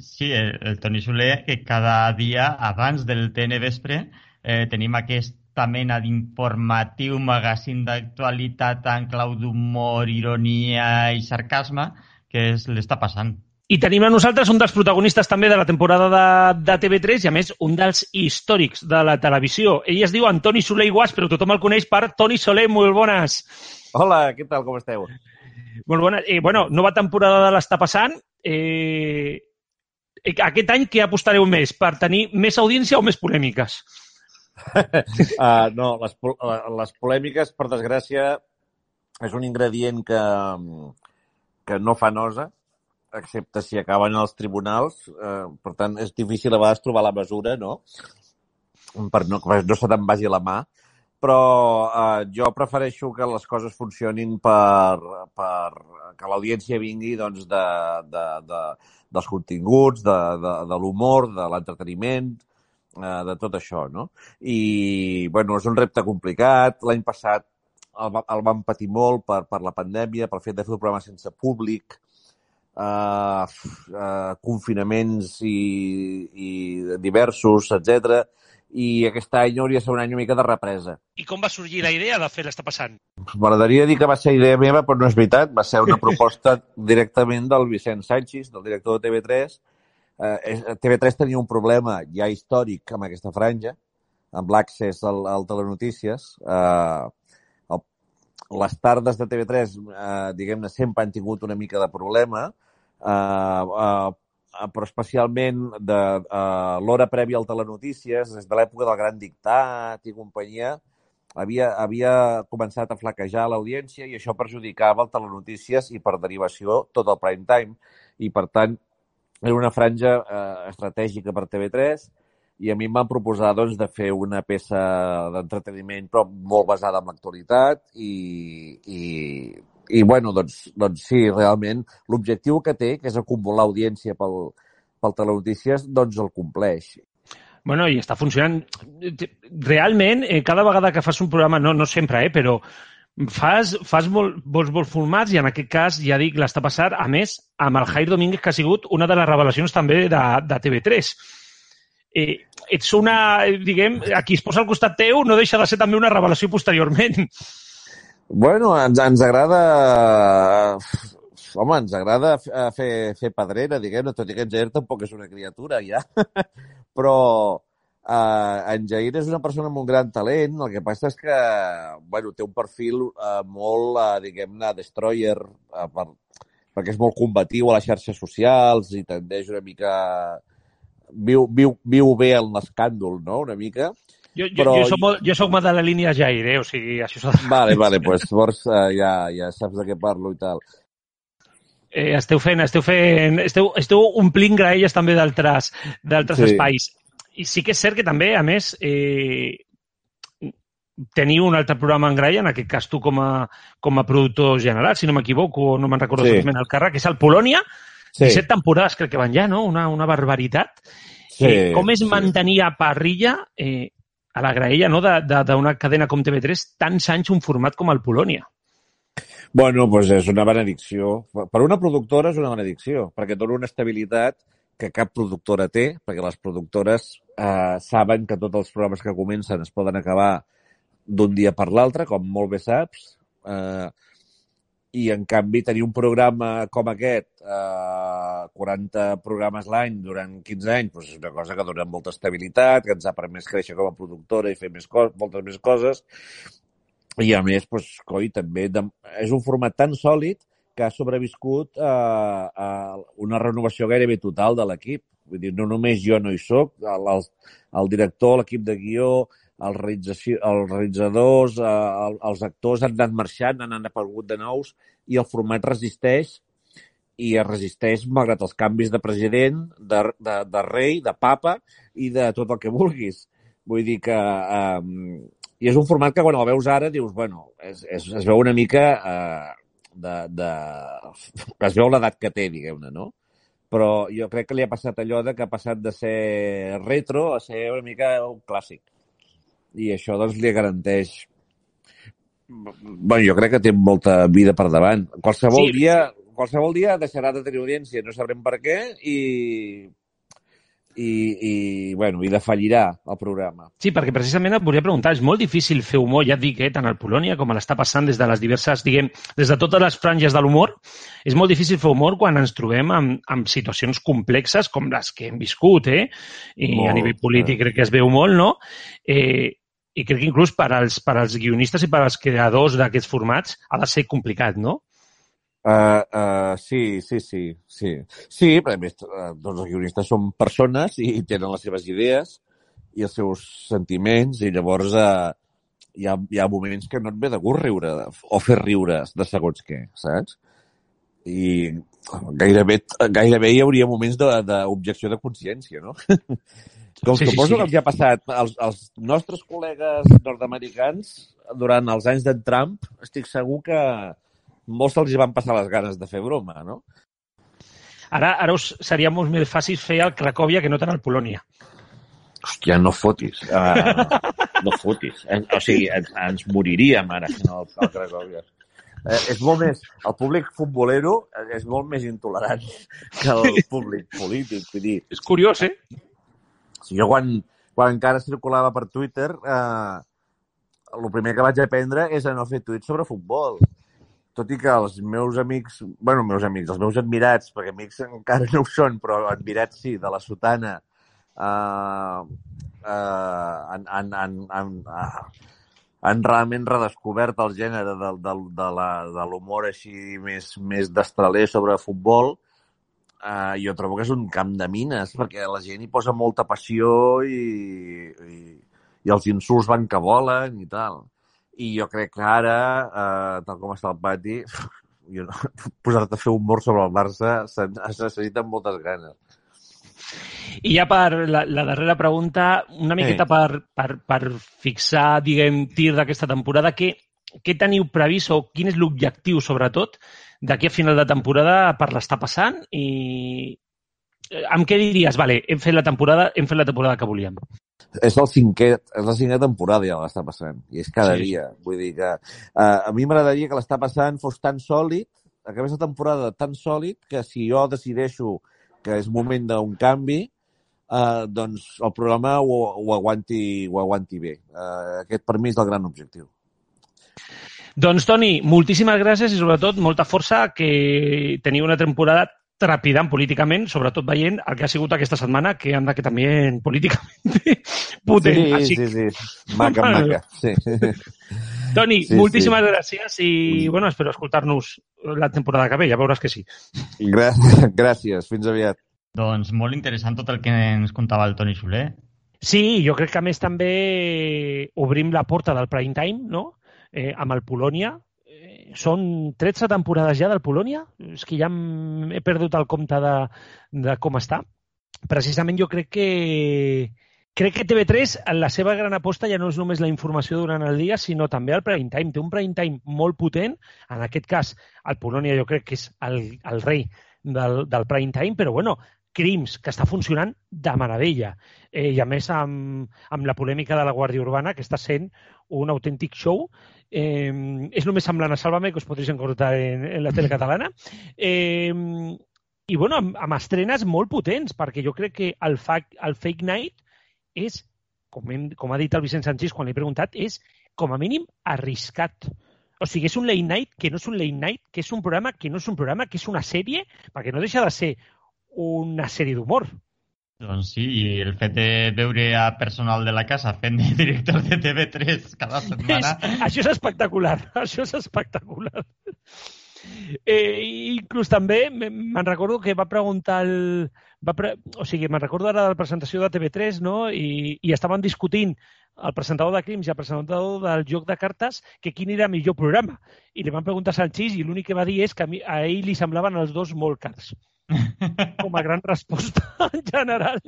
S2: Sí, el, el Toni Soler, que cada dia abans del TN Vespre eh, tenim aquesta mena d'informatiu magazín d'actualitat en clau d'humor, ironia i sarcasme que és, l'està passant.
S3: I tenim a nosaltres un dels protagonistes també de la temporada de, de TV3 i, a més, un dels històrics de la televisió. Ell es diu Antoni Soler Iguas, però tothom el coneix per Toni Soler. Molt bones.
S9: Hola, què tal, com esteu?
S3: Molt bona. Eh, bueno, nova temporada de l'està passant. Eh, aquest any què apostareu més? Per tenir més audiència o més polèmiques?
S9: Uh, no, les, les polèmiques, per desgràcia, és un ingredient que, que no fa nosa, excepte si acaben als tribunals. Eh, per tant, és difícil a vegades trobar la mesura, no? Per no, no se te'n vagi la mà. Però eh, jo prefereixo que les coses funcionin per, per que l'audiència vingui doncs, de, de, de, dels continguts, de, de, de l'humor, de l'entreteniment, eh, de tot això, no? I, bueno, és un repte complicat. L'any passat el, el vam patir molt per, per la pandèmia, pel fet de fer un programa sense públic, uh, uh, confinaments i, i diversos, etc. I aquest any hauria de ser un any una mica de represa.
S3: I com va sorgir la idea de fer l'està passant?
S9: M'agradaria dir que va ser idea meva, però no és veritat. Va ser una proposta directament del Vicent Sánchez, del director de TV3. Uh, TV3 tenia un problema ja històric amb aquesta franja, amb l'accés al, al telenotícies. Uh, les tardes de TV3, eh, diguem-ne, sempre han tingut una mica de problema, eh, eh, però especialment de eh, l'hora prèvia al telenotícies, des de l'època del Gran Dictat i companyia, havia, havia començat a flaquejar l'audiència i això perjudicava el telenotícies i, per derivació, tot el prime time. I, per tant, era una franja eh, estratègica per TV3 i a mi em van proposar doncs, de fer una peça d'entreteniment però molt basada en l'actualitat i, i, i bueno, doncs, doncs sí, realment l'objectiu que té, que és acumular audiència pel, pel Telenotícies, doncs el compleix.
S3: Bueno, i està funcionant. Realment, eh, cada vegada que fas un programa, no, no sempre, eh, però fas, fas molt, molts, molts formats i en aquest cas, ja dic, l'està passant, a més, amb el Jair Domínguez, que ha sigut una de les revelacions també de, de TV3 eh, ets una, diguem, a qui es posa al costat teu no deixa de ser també una revelació posteriorment.
S9: Bueno, ens, ens agrada... Home, ens agrada fer, fer pedrera, diguem-ne, tot i que en Jair tampoc és una criatura, ja. Però eh, en Jair és una persona amb un gran talent, el que passa és que, bueno, té un perfil eh, molt, eh, diguem-ne, destroyer, eh, per, perquè és molt combatiu a les xarxes socials i tendeix una mica viu, viu, viu bé en l'escàndol, no?, una mica.
S3: Jo, jo, Però... jo, soc, molt, jo soc molt de la línia Jair, eh? o sigui, això
S9: de... Vale, vale, pues, llavors uh, ja, ja saps de què parlo i tal.
S3: Eh, esteu fent, esteu fent, esteu, esteu omplint graelles també d'altres sí. espais. I sí que és cert que també, a més, eh, teniu un altre programa en graella, en aquest cas tu com a, com a productor general, si no m'equivoco, no me'n recordo sí. exactament el càrrec, que és el Polònia, Sí. 17 temporades crec que van ja, no? Una, una barbaritat. Sí, eh, com és sí. mantenir a parrilla eh, a la graella no? d'una cadena com TV3 tants anys un format com el Polònia?
S9: Bueno, doncs és una benedicció. Per una productora és una benedicció, perquè dona una estabilitat que cap productora té, perquè les productores eh, saben que tots els programes que comencen es poden acabar d'un dia per l'altre, com molt bé saps. Eh, i en canvi tenir un programa com aquest, eh, 40 programes l'any durant 15 anys, doncs és una cosa que dona molta estabilitat, que ens ha permès créixer com a productora i fer més moltes més coses. I a més, doncs, coi, també de, és un format tan sòlid que ha sobreviscut a, a una renovació gairebé total de l'equip. Vull dir, no només jo no hi sóc, el, el, el director, l'equip de guió, els, els realitzadors, eh, el, els actors han anat marxant, han aparegut de nous i el format resisteix i es resisteix malgrat els canvis de president, de, de, de rei, de papa i de tot el que vulguis. Vull dir que... Eh, I és un format que quan el veus ara dius, bueno, es, es, es veu una mica eh, de, de... es veu l'edat que té, diguem-ne, no? Però jo crec que li ha passat allò de que ha passat de ser retro a ser una mica un clàssic. I això, doncs, li garanteix bueno, jo crec que té molta vida per davant. Qualsevol sí. dia qualsevol dia deixarà de tenir audiència, no sabrem per què, i, i, i, bueno, i defallirà el programa.
S3: Sí, perquè precisament et volia preguntar, és molt difícil fer humor, ja et dic, eh, tant al Polònia com a l'està passant des de les diverses, diguem, des de totes les franges de l'humor, és molt difícil fer humor quan ens trobem amb, amb situacions complexes com les que hem viscut, eh? I molt, a nivell polític eh. crec que es veu molt, no? Eh, i crec que inclús per als, per als guionistes i per als creadors d'aquests formats ha de ser complicat, no?
S9: Uh, uh, sí, sí, sí, sí. Sí, però a més, uh, tots els guionistes són persones i tenen les seves idees i els seus sentiments i llavors uh, hi, ha, hi ha moments que no et ve de gust riure o fer riure de segons què, saps? I gairebé, gairebé hi hauria moments d'objecció de, de consciència, no? Com sí, suposo sí, sí. que els ha passat als, als nostres col·legues nord-americans durant els anys d'en Trump, estic segur que, molts se'ls van passar les ganes de fer broma, no?
S3: Ara, ara us seria molt més fàcil fer el Cracòvia que no tant el Polònia.
S9: Hòstia, no fotis. Uh, no fotis. Eh, o sigui, ens, ens moriríem ara no, el, el Cracòvia. Eh, és molt més... El públic futbolero és molt més intolerant que el públic polític. Vull dir,
S3: és curiós, eh?
S9: Jo quan, quan encara circulava per Twitter, eh, el primer que vaig aprendre és a no fer tuits sobre futbol tot i que els meus amics, bueno, meus amics, els meus admirats, perquè amics encara no ho són, però admirats sí, de la sotana, eh, eh, han, han, han, han, uh, han realment redescobert el gènere de, de, de l'humor així més, més destraler sobre futbol, eh, jo trobo que és un camp de mines, perquè la gent hi posa molta passió i, i, i els insults van que volen i tal i jo crec que ara, eh, tal com està el pati, jo no, posar-te a fer humor sobre el Barça es necessiten moltes ganes.
S3: I ja per la, la darrera pregunta, una miqueta sí. per, per, per fixar, diguem, tir d'aquesta temporada, què, què teniu previst o quin és l'objectiu, sobretot, d'aquí a final de temporada per l'estar passant i eh, amb què diries, vale, hem fet la temporada, hem fet la temporada que volíem?
S9: És el cinquè, és la cinquè temporada ja l'està passant, i és cada sí. dia. Vull dir que uh, a mi m'agradaria que l'està passant fos tan sòlid, acabés la temporada tan sòlid, que si jo decideixo que és moment d'un canvi, uh, doncs el programa ho, ho, aguanti, ho aguanti bé. Uh, aquest per mi és el gran objectiu.
S3: Doncs, Toni, moltíssimes gràcies i, sobretot, molta força que teniu una temporada trepidant políticament, sobretot veient el que ha sigut aquesta setmana, que anda que també políticament potent.
S9: Sí, Així... sí, sí. Maca, maca. Sí.
S3: Toni, sí, moltíssimes sí. gràcies i, bueno, espero escoltar-nos la temporada que ve, ja veuràs que sí.
S9: Gràcies, gràcies. fins aviat.
S2: Doncs molt interessant tot el que ens contava el Toni Soler.
S3: Sí, jo crec que a més també obrim la porta del prime time, no?, eh, amb el Polònia, són 13 temporades ja del Polònia? És que ja he perdut el compte de, de com està. Precisament jo crec que crec que TV3, la seva gran aposta ja no és només la informació durant el dia, sinó també el prime time. Té un prime time molt potent. En aquest cas, el Polònia jo crec que és el, el rei del, del prime time, però bueno, Crims, que està funcionant de meravella. Eh, I a més amb, amb la polèmica de la Guàrdia Urbana, que està sent un autèntic show Eh, és només semblant a Sálvame, que us podréis encontrar en, en la tele catalana. Eh, I, bueno, amb, amb estrenes molt potents, perquè jo crec que el, fa, el Fake Night és, com, hem, com ha dit el Vicent Sanchís quan l'he preguntat, és com a mínim arriscat. O sigui, és un late night que no és un late night, que és un programa que no és un programa, que és una sèrie, perquè no deixa de ser una sèrie d'humor.
S2: Doncs sí, i el fet de veure a personal de la casa fent de director de TV3 cada setmana...
S3: És, això és espectacular, això és espectacular. Eh, inclús també me- me'n recordo que va preguntar el... Va pre... O sigui, me'n recordo ara de la presentació de TV3, no? I, i estaven discutint el presentador de Crims i el presentador del joc de cartes que quin era el millor programa. I li van preguntar a Sanchís i l'únic que va dir és que a, mi, a ell li semblaven els dos molt cars. Com a gran resposta en general.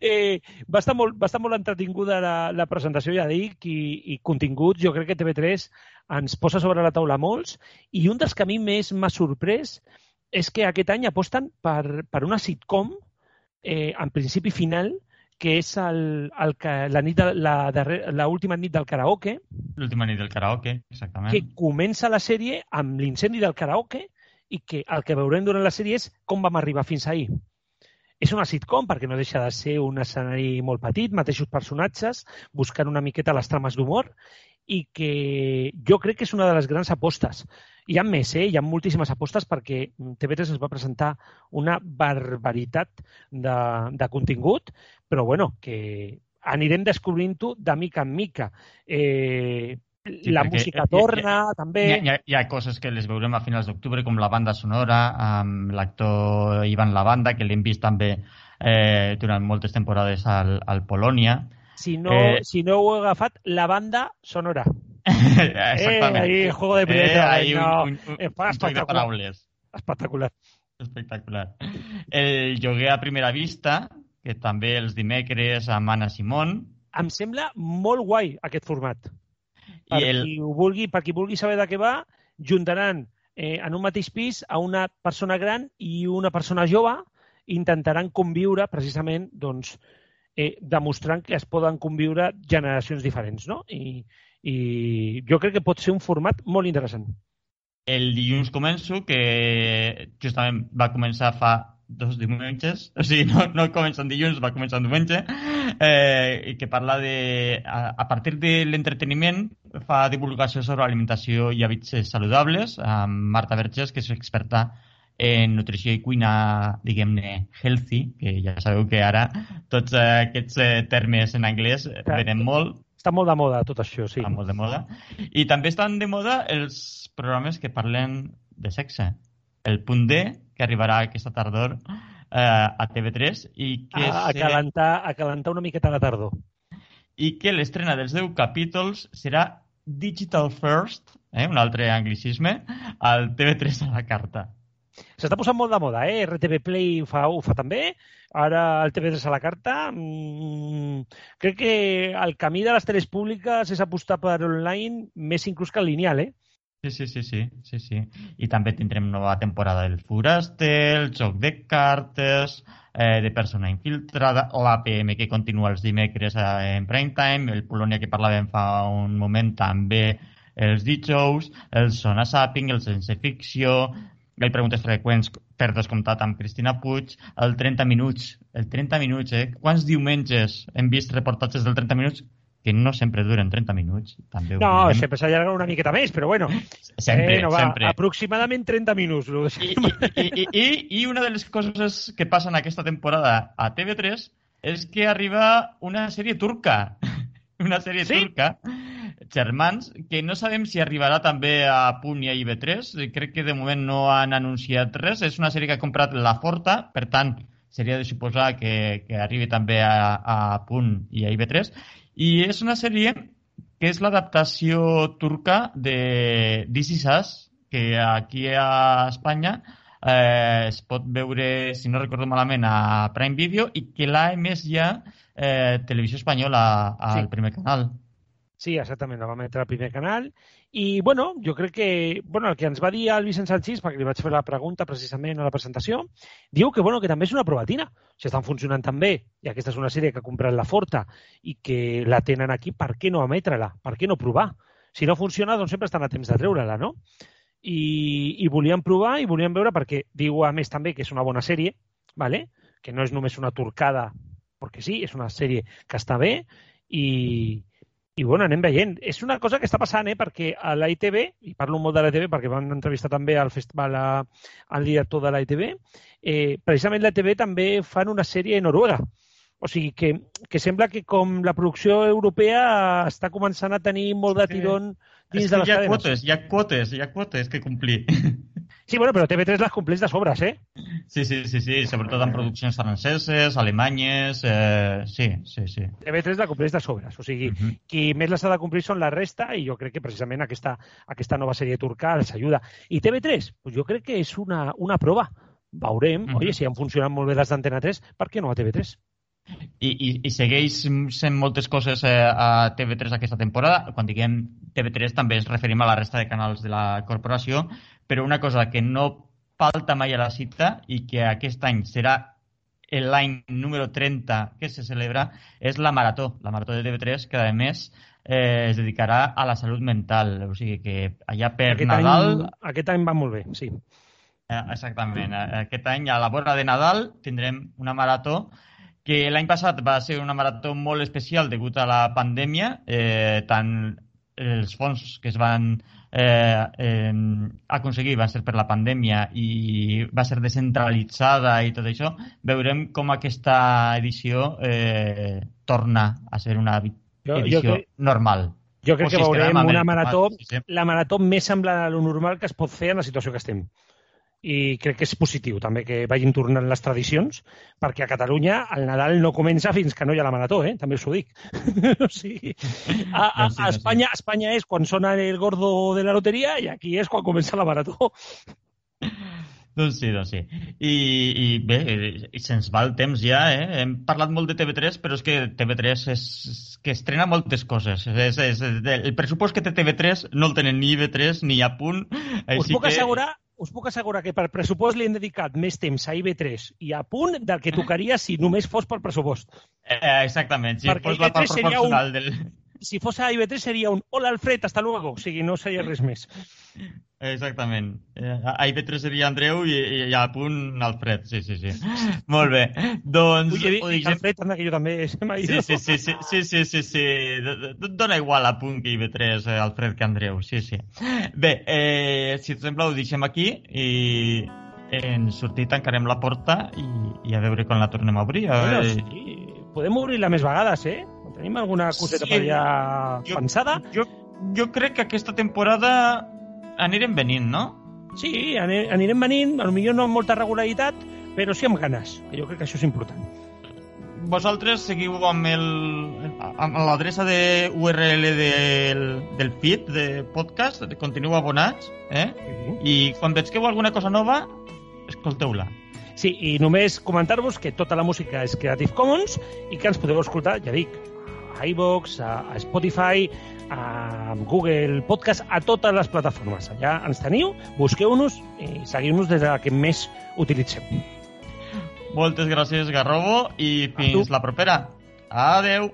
S3: Eh, va, estar molt, va estar molt entretinguda la, la presentació, ja dic, i, i continguts. Jo crec que TV3 ens posa sobre la taula molts. I un dels que a mi més m'ha sorprès és que aquest any aposten per, per una sitcom eh, en principi final que és el, el, que- la nit de, la, darrer- la última nit del karaoke,
S2: L'última nit del karaoke, exactament.
S3: que comença la sèrie amb l'incendi del karaoke i que el que veurem durant la sèrie és com vam arribar fins ahir. És una sitcom perquè no deixa de ser un escenari molt petit, mateixos personatges, buscant una miqueta les trames d'humor i que jo crec que és una de les grans apostes. Hi ha més, eh? hi ha moltíssimes apostes perquè TV3 ens va presentar una barbaritat de, de contingut, però bueno, que anirem descobrint-ho de mica en mica. Eh,
S2: Sí,
S3: la música
S2: hi ha-
S3: torna, també.
S2: Hi ha, hi, ha, coses que les veurem a finals d'octubre, com la banda sonora, amb l'actor Ivan Lavanda, que l'hem vist també eh, durant moltes temporades al, al Polònia.
S3: Si no,
S2: Eh,
S3: si no ho he agafat, la banda sonora.
S2: Exactament.
S3: ahí, juego de primer
S2: ahí
S3: terreno.
S2: un, un, un,
S3: Eh,
S2: de
S3: espectacular.
S2: paraules.
S3: Espectacular.
S2: Espectacular. El lloguer a primera vista, que també els dimecres amb Anna Simón.
S3: Em sembla molt guai aquest format. Per,
S2: I el,
S3: qui ho vulgui, per qui vulgui saber de què va, juntaran eh, en un mateix pis a una persona gran i una persona jove i intentaran conviure precisament doncs, eh, demostrant que es poden conviure generacions diferents. No? I, I jo crec que pot ser un format molt interessant.
S2: el dilluns començo, que justament va començar fa dos diumenges, o sigui, no, no comença en dilluns, va començar en diumenge, eh, i que parla de... A, a partir de l'entreteniment fa divulgació sobre alimentació i hàbits eh, saludables amb Marta Verges, que és experta en nutrició i cuina, diguem-ne, healthy, que ja sabeu que ara tots eh, aquests eh, termes en anglès venen molt,
S3: Està molt de moda tot això, sí.
S2: està molt de moda. I també estan de moda els programes que parlen de sexe. El punt D, que arribarà aquesta tardor eh, a TV3 i que,
S3: A, a,
S2: se-
S3: calentar, a calentar una miqueta la tardor.
S2: i que l'estrena dels 10 capítols serà Digital First, eh, un altre anglicisme, al TV3 a la carta.
S3: S'està posant molt de moda, eh? RTV Play ho fa, ho fa també. Ara el TV3 a la carta. Mm, crec que el camí de les teles públiques és apostar per online més inclús que el lineal, eh?
S2: Sí, sí, sí, sí, sí, sí. I també tindrem nova temporada del Foraster, el joc de cartes, eh, de persona infiltrada, l'APM que continua els dimecres eh, en prime time, el Polònia que parlàvem fa un moment també els dijous, el Sona Sapping, el Sense Ficció, el Preguntes Freqüents per descomptat amb Cristina Puig, el 30 minuts, el 30 minuts, eh? Quants diumenges hem vist reportatges del 30 minuts que no sempre duren 30 minuts? També
S3: No,
S2: diem.
S3: sempre s'allarga una miqueta més, però bueno.
S2: Sempre,
S3: eh, no va,
S2: sempre.
S3: Aproximadament 30 minuts.
S2: I, i, i, i, I una de les coses que passen aquesta temporada a TV3 és que arriba una sèrie turca. Una sèrie
S3: Sí?
S2: turca, Germans, que no sabem si arribarà també a Punt i a IB3. Crec que de moment no han anunciat res. És una sèrie que ha comprat La Forta, per tant, seria de suposar que, que arribi també a, a Punt i a IB3. I és una sèrie que és l'adaptació turca de This Is Us, que aquí a Espanya eh, es pot veure, si no recordo malament, a Prime Video i que l'ha emès ja eh, Televisió Espanyola al
S3: Sí.
S2: primer canal.
S3: Sí, exactament, la vam emetre al primer canal. I, bueno, jo crec que bueno, el que ens va dir el Vicent Sanchís, perquè li vaig fer la pregunta precisament a la presentació, diu que, bueno, que també és una provatina. Si estan funcionant tan bé, i aquesta és una sèrie que ha comprat la Forta i que la tenen aquí, per què no emetre-la? Per què no provar? Si no funciona, doncs sempre estan a temps de treure-la, no? I, I volíem provar i volíem veure perquè diu, a més, també que és una bona sèrie, ¿vale? que no és només una turcada, perquè sí, és una sèrie que està bé i, i bueno, anem veient. És una cosa que està passant, eh? perquè a la ITV, i parlo molt de la ITV perquè van entrevistar també al festival a, al director de la ITV, eh, precisament la ITV també fan una sèrie a Noruega. O sigui que, que sembla que com la producció europea està començant a tenir molt de tirón dins de les
S2: hi ha
S3: cadenes.
S2: quotes, hi ha quotes, hi ha quotes que complir.
S3: Sí, bueno, però TV3 les compleix de sobres, eh?
S2: Sí, sí, sí, sí, sobretot en produccions franceses, alemanyes... Eh, sí, sí, sí.
S3: TV3 la compleix de sobres. O sigui, uh. -huh. qui més les ha de complir són la resta i jo crec que precisament aquesta, aquesta nova sèrie turca els ajuda. I TV3, pues jo crec que és una, una prova. Veurem, uh. -huh. oi, si han funcionat molt bé les d'Antena 3, per què no a TV3?
S2: I, i, i segueix sent moltes coses eh, a TV3 aquesta temporada. Quan diguem TV3 també ens referim a la resta de canals de la corporació, però una cosa que no falta mai a la cita i que aquest any serà l'any número 30 que se celebra és la Marató, la Marató de TV3, que a més eh, es dedicarà a la salut mental. O sigui que allà per
S3: aquest
S2: Nadal...
S3: Any, aquest any va molt bé, sí.
S2: Eh, Exactament. Eh, Aquest any, a la vora de Nadal, tindrem una marató que l'any passat va ser una marató molt especial degut a la pandèmia, eh, tant els fons que es van eh, eh, aconseguir van ser per la pandèmia i va ser descentralitzada i tot això, veurem com aquesta edició eh, torna a ser una vi-
S3: Jo- jo
S2: edició
S3: crec-
S2: normal.
S3: Jo crec
S2: O
S3: que
S2: si es
S3: veurem una marató, la marató més semblant a lo normal que es pot fer en la situació que estem. I crec que és positiu també que vagin tornant les tradicions, perquè a Catalunya el Nadal no comença fins que no hi ha la marató, eh? també us ho dic. o sigui, a, a, a
S2: no, sí.
S3: Espanya, Espanya és quan sona el gordo de la loteria i aquí és quan comença la marató.
S2: Doncs sí, doncs sí. I, i bé, se'ns va el temps ja, eh? Hem parlat molt de TV3, però és que TV3 és, és que estrena moltes coses. És, és, el pressupost que té TV3 no el tenen ni IB3 ni a punt.
S3: Us puc,
S2: que...
S3: assegurar, us puc assegurar que per pressupost li hem dedicat més temps a IB3 i a punt del que tocaria si només fos per pressupost.
S2: Eh, exactament, sí,
S3: Perquè
S2: fos la part
S3: IB3 seria un-
S2: del...
S3: Si fos a IB3 seria un hola Alfred, hasta luego. O sigui, no seria res més.
S2: Exactament. Eh, a IB3 seria Andreu i, i a punt Alfred, sí, sí, sí. Molt bé. Doncs...
S3: Ui,
S2: ho deixem-
S3: Alfred, anda, que jo també m'ha
S2: Sí, sí, sí, sí, sí, sí, sí, sí. D- d- Dona igual a punt que IB3, eh, Alfred, que Andreu, sí, sí. Bé, eh, si et sembla, ho deixem aquí i en sortir tancarem la porta i, i a veure quan la tornem a obrir. A
S3: Bueno,
S2: veure...
S3: sí. Podem obrir-la més vegades, eh? Tenim alguna coseta
S2: Sí.
S3: per allà
S2: Jo-
S3: pensada?
S2: Jo, jo crec que aquesta temporada anirem venint, no?
S3: Sí, anirem venint, potser no amb molta regularitat, però sí amb ganes, que jo crec que això és important.
S2: Vosaltres seguiu amb el amb l'adreça de URL del, del feed de podcast, continueu abonats, eh? I quan veig que heu alguna cosa nova, escolteu-la.
S3: Sí, i només comentar-vos que tota la música és Creative Commons i que ens podeu escoltar, ja dic, a iVox, a, a Spotify, a Google Podcast, a totes les plataformes. Allà ens teniu, busqueu-nos i seguiu-nos des de la que més utilitzeu.
S2: Moltes gràcies, Garrobo, i fins la propera. Adeu!